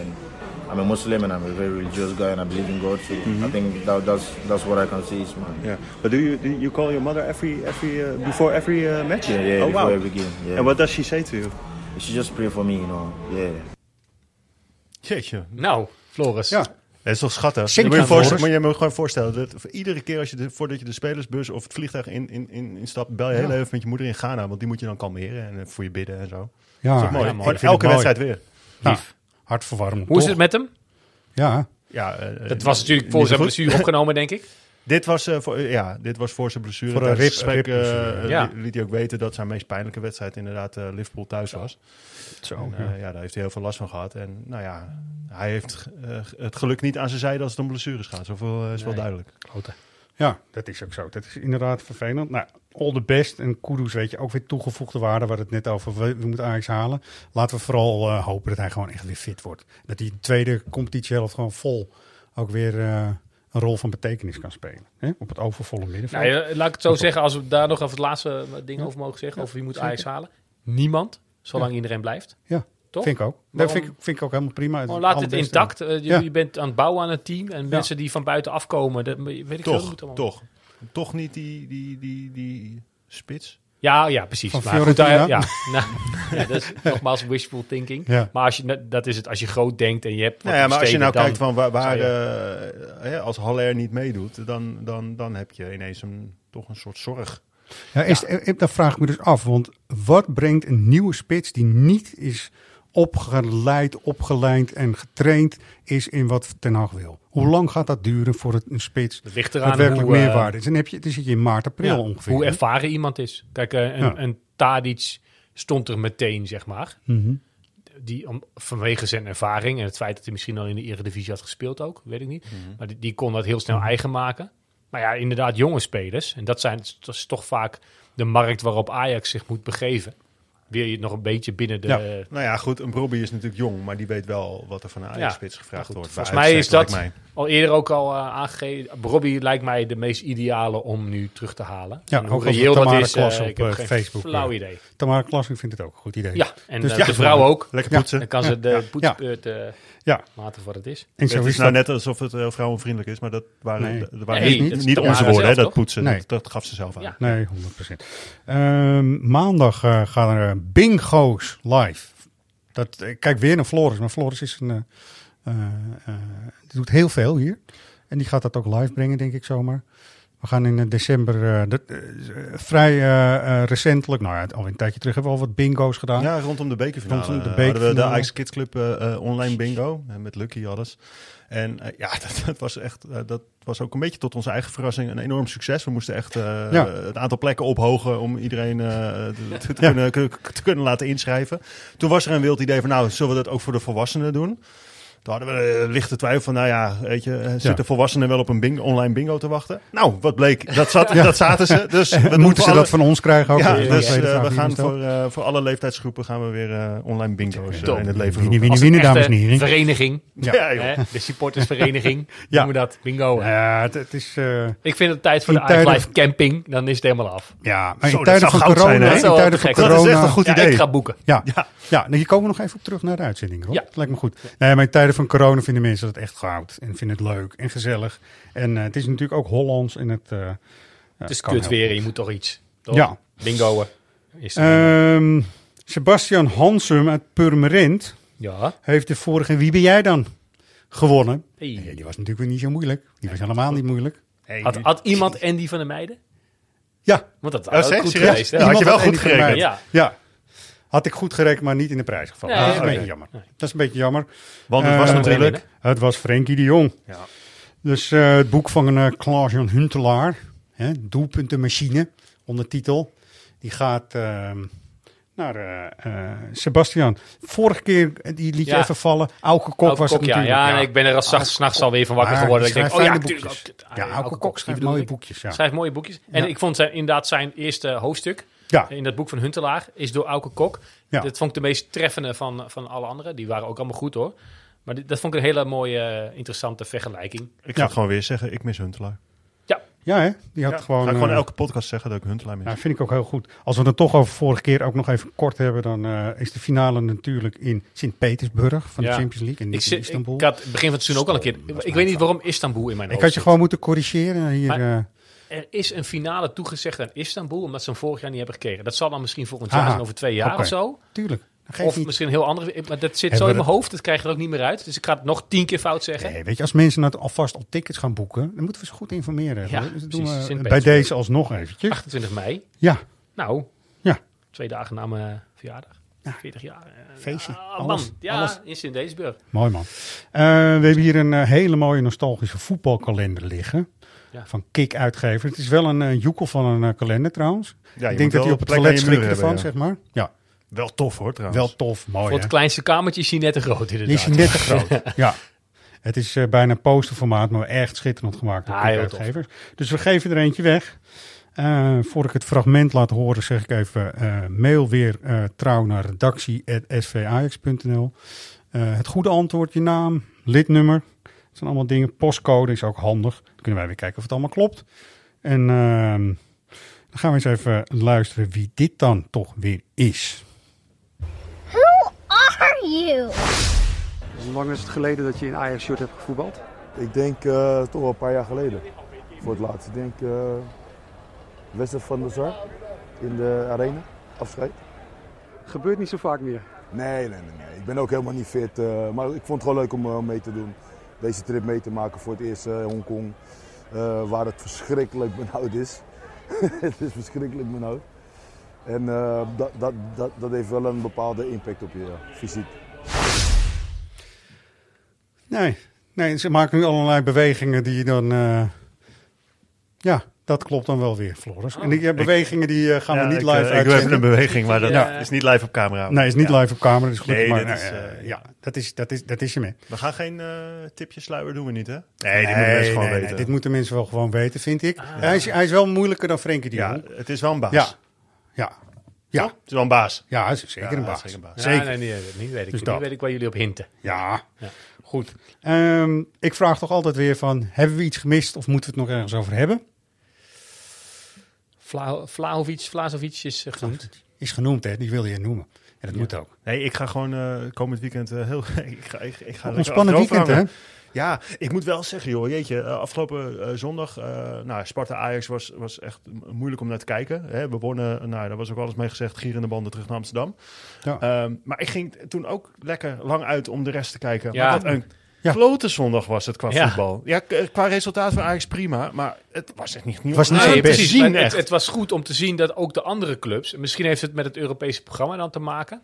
I'm a Muslim and I'm a very religious guy and I believe in God. So Mhm. I think that, that's that's what I can say is my Yeah, but do you do you call your mother every every uh, before every uh, match? Yeah, yeah, oh, before wow. every game. Yeah. And what does she say to you? She just pray for me, you know. Yeah. Jeetje. Nou, Floris. Ja. Dat is toch schattig? Je moet je, maar, Floris. voorstellen, maar je moet gewoon voorstellen dat voor iedere keer als je de, voordat je de spelersbus of het vliegtuig in, in, in, instapt, bel je heel even met je moeder in Ghana, want die moet je dan kalmeren en eh, voor je bidden en zo. Ja, dat is mooi. ja, Gewoon mooi. Ik vind elke het mooi. wedstrijd weer. Ja, hartverwarmend. Hoe is het met hem? Ja, Ja, eh, Dat was natuurlijk voor zijn blessure opgenomen, denk ik. [LAUGHS] Dit was, eh, voor, ja, dit was voor zijn blessure. Voor een het gesprek, ribblessure. eh, Ja. li- liet hij ook weten dat zijn meest pijnlijke wedstrijd inderdaad eh, Liverpool thuis was. Zo, En, ja. eh, ja, daar heeft hij heel veel last van gehad. En nou ja, hij heeft eh, het geluk niet aan zijn zijde als het om blessures gaat. Zoveel eh, is wel duidelijk. Ja, dat is ook zo. Dat is inderdaad vervelend. Nou, all the best. En Kudus, weet je, ook weer toegevoegde waarde. waar het net over. We, we moeten Ajax halen. Laten we vooral eh, hopen dat hij gewoon echt weer fit wordt. Dat hij de tweede competitiehelft gewoon vol ook weer eh, een rol van betekenis kan spelen. Hè? Op het overvolle middenveld. Nou, ja, laat ik het zo zeggen, als we daar nog even het laatste ding Ja. over mogen zeggen, Ja, over wie moet zeker. Ajax halen. Niemand, zolang Ja. iedereen blijft. Ja, Toch? vind ik ook. Dat vind ik, vind ik ook helemaal prima. Gewoon laat het intact. Eh, je, Ja. je bent aan het bouwen aan het team. En mensen die van buiten afkomen, dat, weet ik veel. Toch, allemaal. toch. Toch niet die, die, die, die spits. Ja, ja, precies. Van Maar goed, daar- ja, [LAUGHS] nou, ja, dat is [LAUGHS] nogmaals wishful thinking. Ja. Maar als je, dat is het, als je groot denkt en je hebt. wat Nou ja, maar als je nou kijkt van waar, waar je- eh, hè, als Haller niet meedoet, dan, dan, dan heb je ineens een, toch een soort zorg. Ja, is, eh, Dat vraag ik me dus af. Want wat brengt een nieuwe spits die niet is opgeleid, opgeleid en getraind is in wat Ten Hag wil? Hoe lang gaat dat duren voor het een spits ligt eraan daadwerkelijk hoe, eh, meerwaarde is? Dan, heb je, dan zit je in maart, april Ja, ongeveer. Hoe ervaren iemand is. Kijk, eh, een, Ja. een Tadic stond er meteen, zeg maar. Mhm. Die, om, vanwege zijn ervaring en het feit dat hij misschien al in de Eredivisie had gespeeld ook, weet ik niet. Maar die, die kon dat heel snel eigen maken. Maar ja, inderdaad, jonge spelers. En dat, zijn, dat is toch vaak de markt waarop Ajax zich moet begeven. Wil je het nog een beetje binnen de... Ja. Nou ja, goed, een Brobby is natuurlijk jong, maar die weet wel wat er van een Ajax-spits gevraagd goed, wordt. Volgens mij is dat al eerder ook al eh, aangegeven. Robbie lijkt mij de meest ideale om nu terug te halen. Ja, En hoe ook reëel dat Tamara is, Klas eh, op ik heb eh, geen Facebook. flauw idee. Tamara Klas vindt het ook een goed idee. Ja, en Dus ja, de vrouw ook. Lekker Ja. poetsen. Dan kan ze de Ja. poetsbeurt eh Ja. laten voor het is. En zo het is is nou dat- net alsof het heel vrouwenvriendelijk is, maar dat waren, Nee. dat waren Nee, niet, niet onze woorden, hè, dat poetsen. Nee. Dat, dat gaf ze zelf aan. Ja. Nee, 100%. Ehm, maandag eh, gaan er bingo's live. Dat, ik kijk weer naar Floris, maar Floris is een, eh, eh, eh, die doet heel veel hier. En die gaat dat ook live brengen, denk ik zomaar. We gaan in eh, december, eh, eh, vrij recentelijk, nou ja, al een tijdje terug, hebben we al wat bingo's gedaan. Ja, rondom de bekerfinale. Rondom de hadden we de bekerfinale. Ajax Kids Club online bingo met Lucky alles. En ja, [LAUGHS] dat, dat was echt, dat was ook een beetje tot onze eigen verrassing een enorm succes. We moesten echt Ja. het aantal plekken ophogen om iedereen te, te Ja. kunnen, ku- te kunnen laten inschrijven. Toen was er een wild idee van, nou, zullen we dat ook voor de volwassenen doen? Toen hadden we eh, lichte twijfel van, nou ja, weet je, eh, zitten Ja. volwassenen wel op een bing, online bingo te wachten? Nou, wat bleek, dat, zat, [LAUGHS] Ja. dat zaten ze. Dus [LAUGHS] we moeten ze dat van ons krijgen ook? Ja, dus we je gaan voor, eh, voor alle leeftijdsgroepen gaan we weer eh, online bingo's eh, Zo, in het leven roepen. winnie, winnie, dames en heren. vereniging. Ja. Ja, joh. Hè? De supportersvereniging. Ja. [LAUGHS] Noemen we dat. Bingo. Ja, het, het is... eh, Ik vind het tijd voor de Live camping. Dan is het helemaal af. ja, maar Zo, in tijden zou van goud zijn, corona... in tijden van corona Dat is echt een goed idee. ik ga boeken. Ja, Ja. ja. nee, hier komen we nog even op terug naar de uitzending, Rob. Ja. Dat lijkt me goed. Nee, maar in tijden van corona vinden mensen dat echt goud. En vinden het leuk en gezellig. En eh, het is natuurlijk ook Hollands en het... eh, ja, Het is kan kut weer je moet toch iets. Toch? Ja. Bingoen. Is Ehm, Sebastian Hansum uit Purmerend ja. heeft de vorige Wie ben jij dan? gewonnen. Hey. Die was natuurlijk weer niet zo moeilijk. Die was helemaal niet moeilijk. Had, had iemand Andy van de Meiden? Ja. Want dat was goed geweest. Ja, had je wel goed gerekend. Ja. Ja. Had ik goed gerekend, maar niet in de prijs gevallen. Nee, dat is een oké. beetje jammer. Dat is een beetje jammer. Want het was Eh, natuurlijk... Het was Frenkie de Jong. Ja. Dus eh, het boek van uh, Klaas-Jan Huntelaar, hè, Doelpuntenmachine, ondertitel, die gaat ehm, naar eh, eh, Sebastian. Vorige keer, eh, die liet je Ja. even vallen, Auke Kok Auke was het ja. natuurlijk. Ja, en ik ben er al zacht- s'nachts alweer van wakker geworden. Ik denk, oh ja, fijne natuurlijk. boekjes. Ja, Auke Kok schrijft mooie boekjes, ja. Schrijft mooie boekjes. En Ja. ik vond zijn, inderdaad zijn eerste hoofdstuk Ja. in dat boek van Huntelaar is door Auke Kok. Ja. Dat vond ik de meest treffende van, van alle anderen. Die waren ook allemaal goed hoor. Maar dit- dat vond ik een hele mooie, eh, interessante vergelijking. Ik Ja. zou gewoon weer zeggen, ik mis Huntelaar. Ja, hè? Die had Ja, gewoon... ga ik gewoon eh, elke podcast zeggen dat ik Huntelaar mis. Nou, vind ik ook heel goed. Als we het toch over vorige keer ook nog even kort hebben, dan eh, is de finale natuurlijk in Sint-Petersburg van Ja. de Champions League en Ik, niet in zit, Istanbul. ik had het begin van het seizoen ook al een keer. Ik weet niet waarom Istanbul in mijn Ik hoofd had je zit. gewoon moeten corrigeren hier. Maar- eh. Er is een finale toegezegd aan Istanbul, omdat ze hem vorig jaar niet hebben gekregen. Dat zal dan misschien volgend jaar zijn, over twee jaar of zo. Tuurlijk. Of niet. misschien een heel andere. Maar dat zit zo in mijn hoofd, dat krijg je er ook niet meer uit. Dus ik ga het nog tien keer fout zeggen. Nee, weet je, als mensen nou alvast al tickets gaan boeken, dan moeten we ze goed informeren. Ja, Dus dat doen we bij deze alsnog eventjes. 28 mei. Ja, Nou, ja. twee dagen na mijn verjaardag. 40 jaar. eh, Feestje. Ja, Alles, man. Ja, alles. in Sint-Deesburg. Mooi man. Eh, we hebben hier een eh, hele mooie nostalgische voetbalkalender liggen. Ja. Van Kik Uitgever. Het is wel een uh, joekel van een eh, kalender trouwens. Ja, ik denk dat hij op het toilet schrikt ervan, hebben, zeg maar. Ja, Wel tof hoor trouwens. wel tof. Mooi Voor hè? het kleinste kamertje is hij net te groot Die inderdaad. is hij net te groot. [LAUGHS] ja. Het is eh, bijna posterformaat, maar echt schitterend gemaakt door Ah. Uitgevers. Dus we geven er eentje weg. Uh, voor ik het fragment laat horen, zeg ik even: uh, mail weer uh, trouw naar redactie.svajax.nl. het goede antwoord, je naam, lidnummer. Dat zijn allemaal dingen. Postcode is ook handig. Dan kunnen wij weer kijken of het allemaal klopt. En ehm, dan gaan we eens even luisteren wie dit dan toch weer is. Who are you? Hoe lang is het geleden dat je in Ajax-shirt hebt gevoetbald? Ik denk uh, toch wel een paar jaar geleden. Voor het laatst. Ik denk uh, wedstrijd van de Zar in de arena. Afscheid. Gebeurt niet zo vaak meer. Nee, nee, nee. nee. Ik ben ook helemaal niet fit. Uh, maar ik vond het gewoon leuk om uh, mee te doen. Deze trip mee te maken voor het eerst in Hongkong. Uh, waar het verschrikkelijk benauwd is. [LAUGHS] het is verschrikkelijk benauwd. En dat, dat, dat, dat heeft wel een bepaalde impact op je fysiek. Nee, nee, ze maken nu allerlei bewegingen die dan, uh, ja, Dat klopt dan wel weer, Floris. En die eh, bewegingen die eh, gaan Ja, we niet ik, live eh, Ik doe even een beweging, maar dat Ja. is niet live op camera. Nee, is niet Ja. live op camera. Dus gelukkig Nee, maar, dat is, ja, dat is, dat, is, dat is je mee. We gaan geen eh, tipje sluier doen we niet, hè? Nee, die moeten mensen gewoon nee, weten. nee, dit moeten mensen wel gewoon weten, vind ik. Hij, is, hij is wel moeilijker dan Frenkie de Ja, het is wel een baas. Ja, ja, ja. Het is wel een baas. Ja, hij is zeker Ja, een baas. zeker een baas. Ja, Zeker. nee, niet, niet weet ik. Dus niet dat. weet ik waar jullie op hinten. Ja, Ja. goed. Ehm, ik vraag toch altijd weer van, hebben we iets gemist of moeten we het nog ergens over hebben? Vla Vlazovic is eh, genoemd. Is genoemd, hè? Die wilde je noemen. En dat moet ook. Nee, ik ga gewoon eh, komend weekend eh, heel... [LAUGHS] ik ga, ik, ik ga Ontspannen achterover weekend, hè? Ja, ik moet wel zeggen, joh, jeetje, afgelopen zondag, eh nou, Sparta-Ajax was, was echt mo- moeilijk om naar te kijken. Hè? We wonnen, nou, daar was ook alles mee gezegd, gierende banden terug naar Amsterdam. Ja. Ehm, maar ik ging toen ook lekker lang uit om de rest te kijken. Ja. Maar wat een Ja. klote zondag was het qua Ja. voetbal. Ja, k- qua resultaat van Ajax prima, maar het was echt niet, niet was niet best. precies. zien, het, was goed om te zien dat ook de andere clubs, misschien heeft het met het Europese programma dan te maken,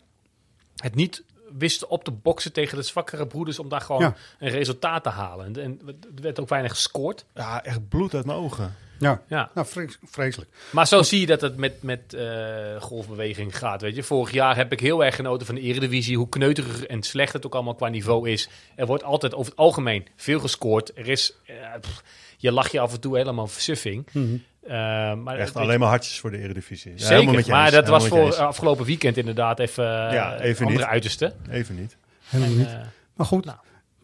het niet wisten op te boksen tegen de zwakkere broeders om daar gewoon Ja. een resultaat te halen. En, en er werd ook weinig gescoord. Ja, echt bloed uit mijn ogen. Ja, Ja. nou, vrees- vreselijk. Maar zo zie je dat het met, met eh, golfbeweging gaat. Weet je? Vorig jaar heb ik heel erg genoten van de Eredivisie. Hoe kneuterig en slecht het ook allemaal qua niveau is. Er wordt altijd over het algemeen veel gescoord. Er is, eh, pff, je lacht je af en toe helemaal versuffing. Mhm. Eh, maar Echt alleen maar hartjes voor de Eredivisie. Ja, helemaal Zeker, met je maar eens. dat was Helemaal voor afgelopen weekend inderdaad even, Ja, even andere niet. uiterste. Even niet. Helemaal En, niet. Maar goed, nou.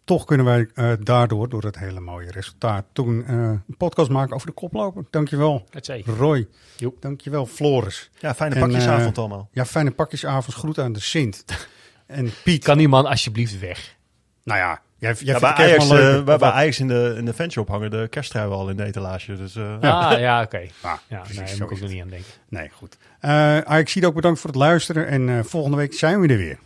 Toch kunnen wij eh, daardoor, door dat hele mooie resultaat, toen eh, een podcast maken over de koploper. Dankjewel, Het. Roy. Joep. Dankjewel, Floris. Ja, fijne En, pakjesavond eh, allemaal. Ja, fijne pakjesavond. Groet aan de Sint. [LAUGHS] en Piet. Kan die man alsjeblieft weg? Nou ja, jij, jij Ja, bij, Ajax, eh, bij, bij? Ajax in de, in de fanshop hangen de kersttrui al in de etalage. Dus, eh, Ah, ja, oké. Ah, Ja, precies, nee, daar zo moet ik ook het. niet aan denken. Nee, goed. Eh Ajax zie ook bedankt voor het luisteren. En eh, volgende week zijn we er weer.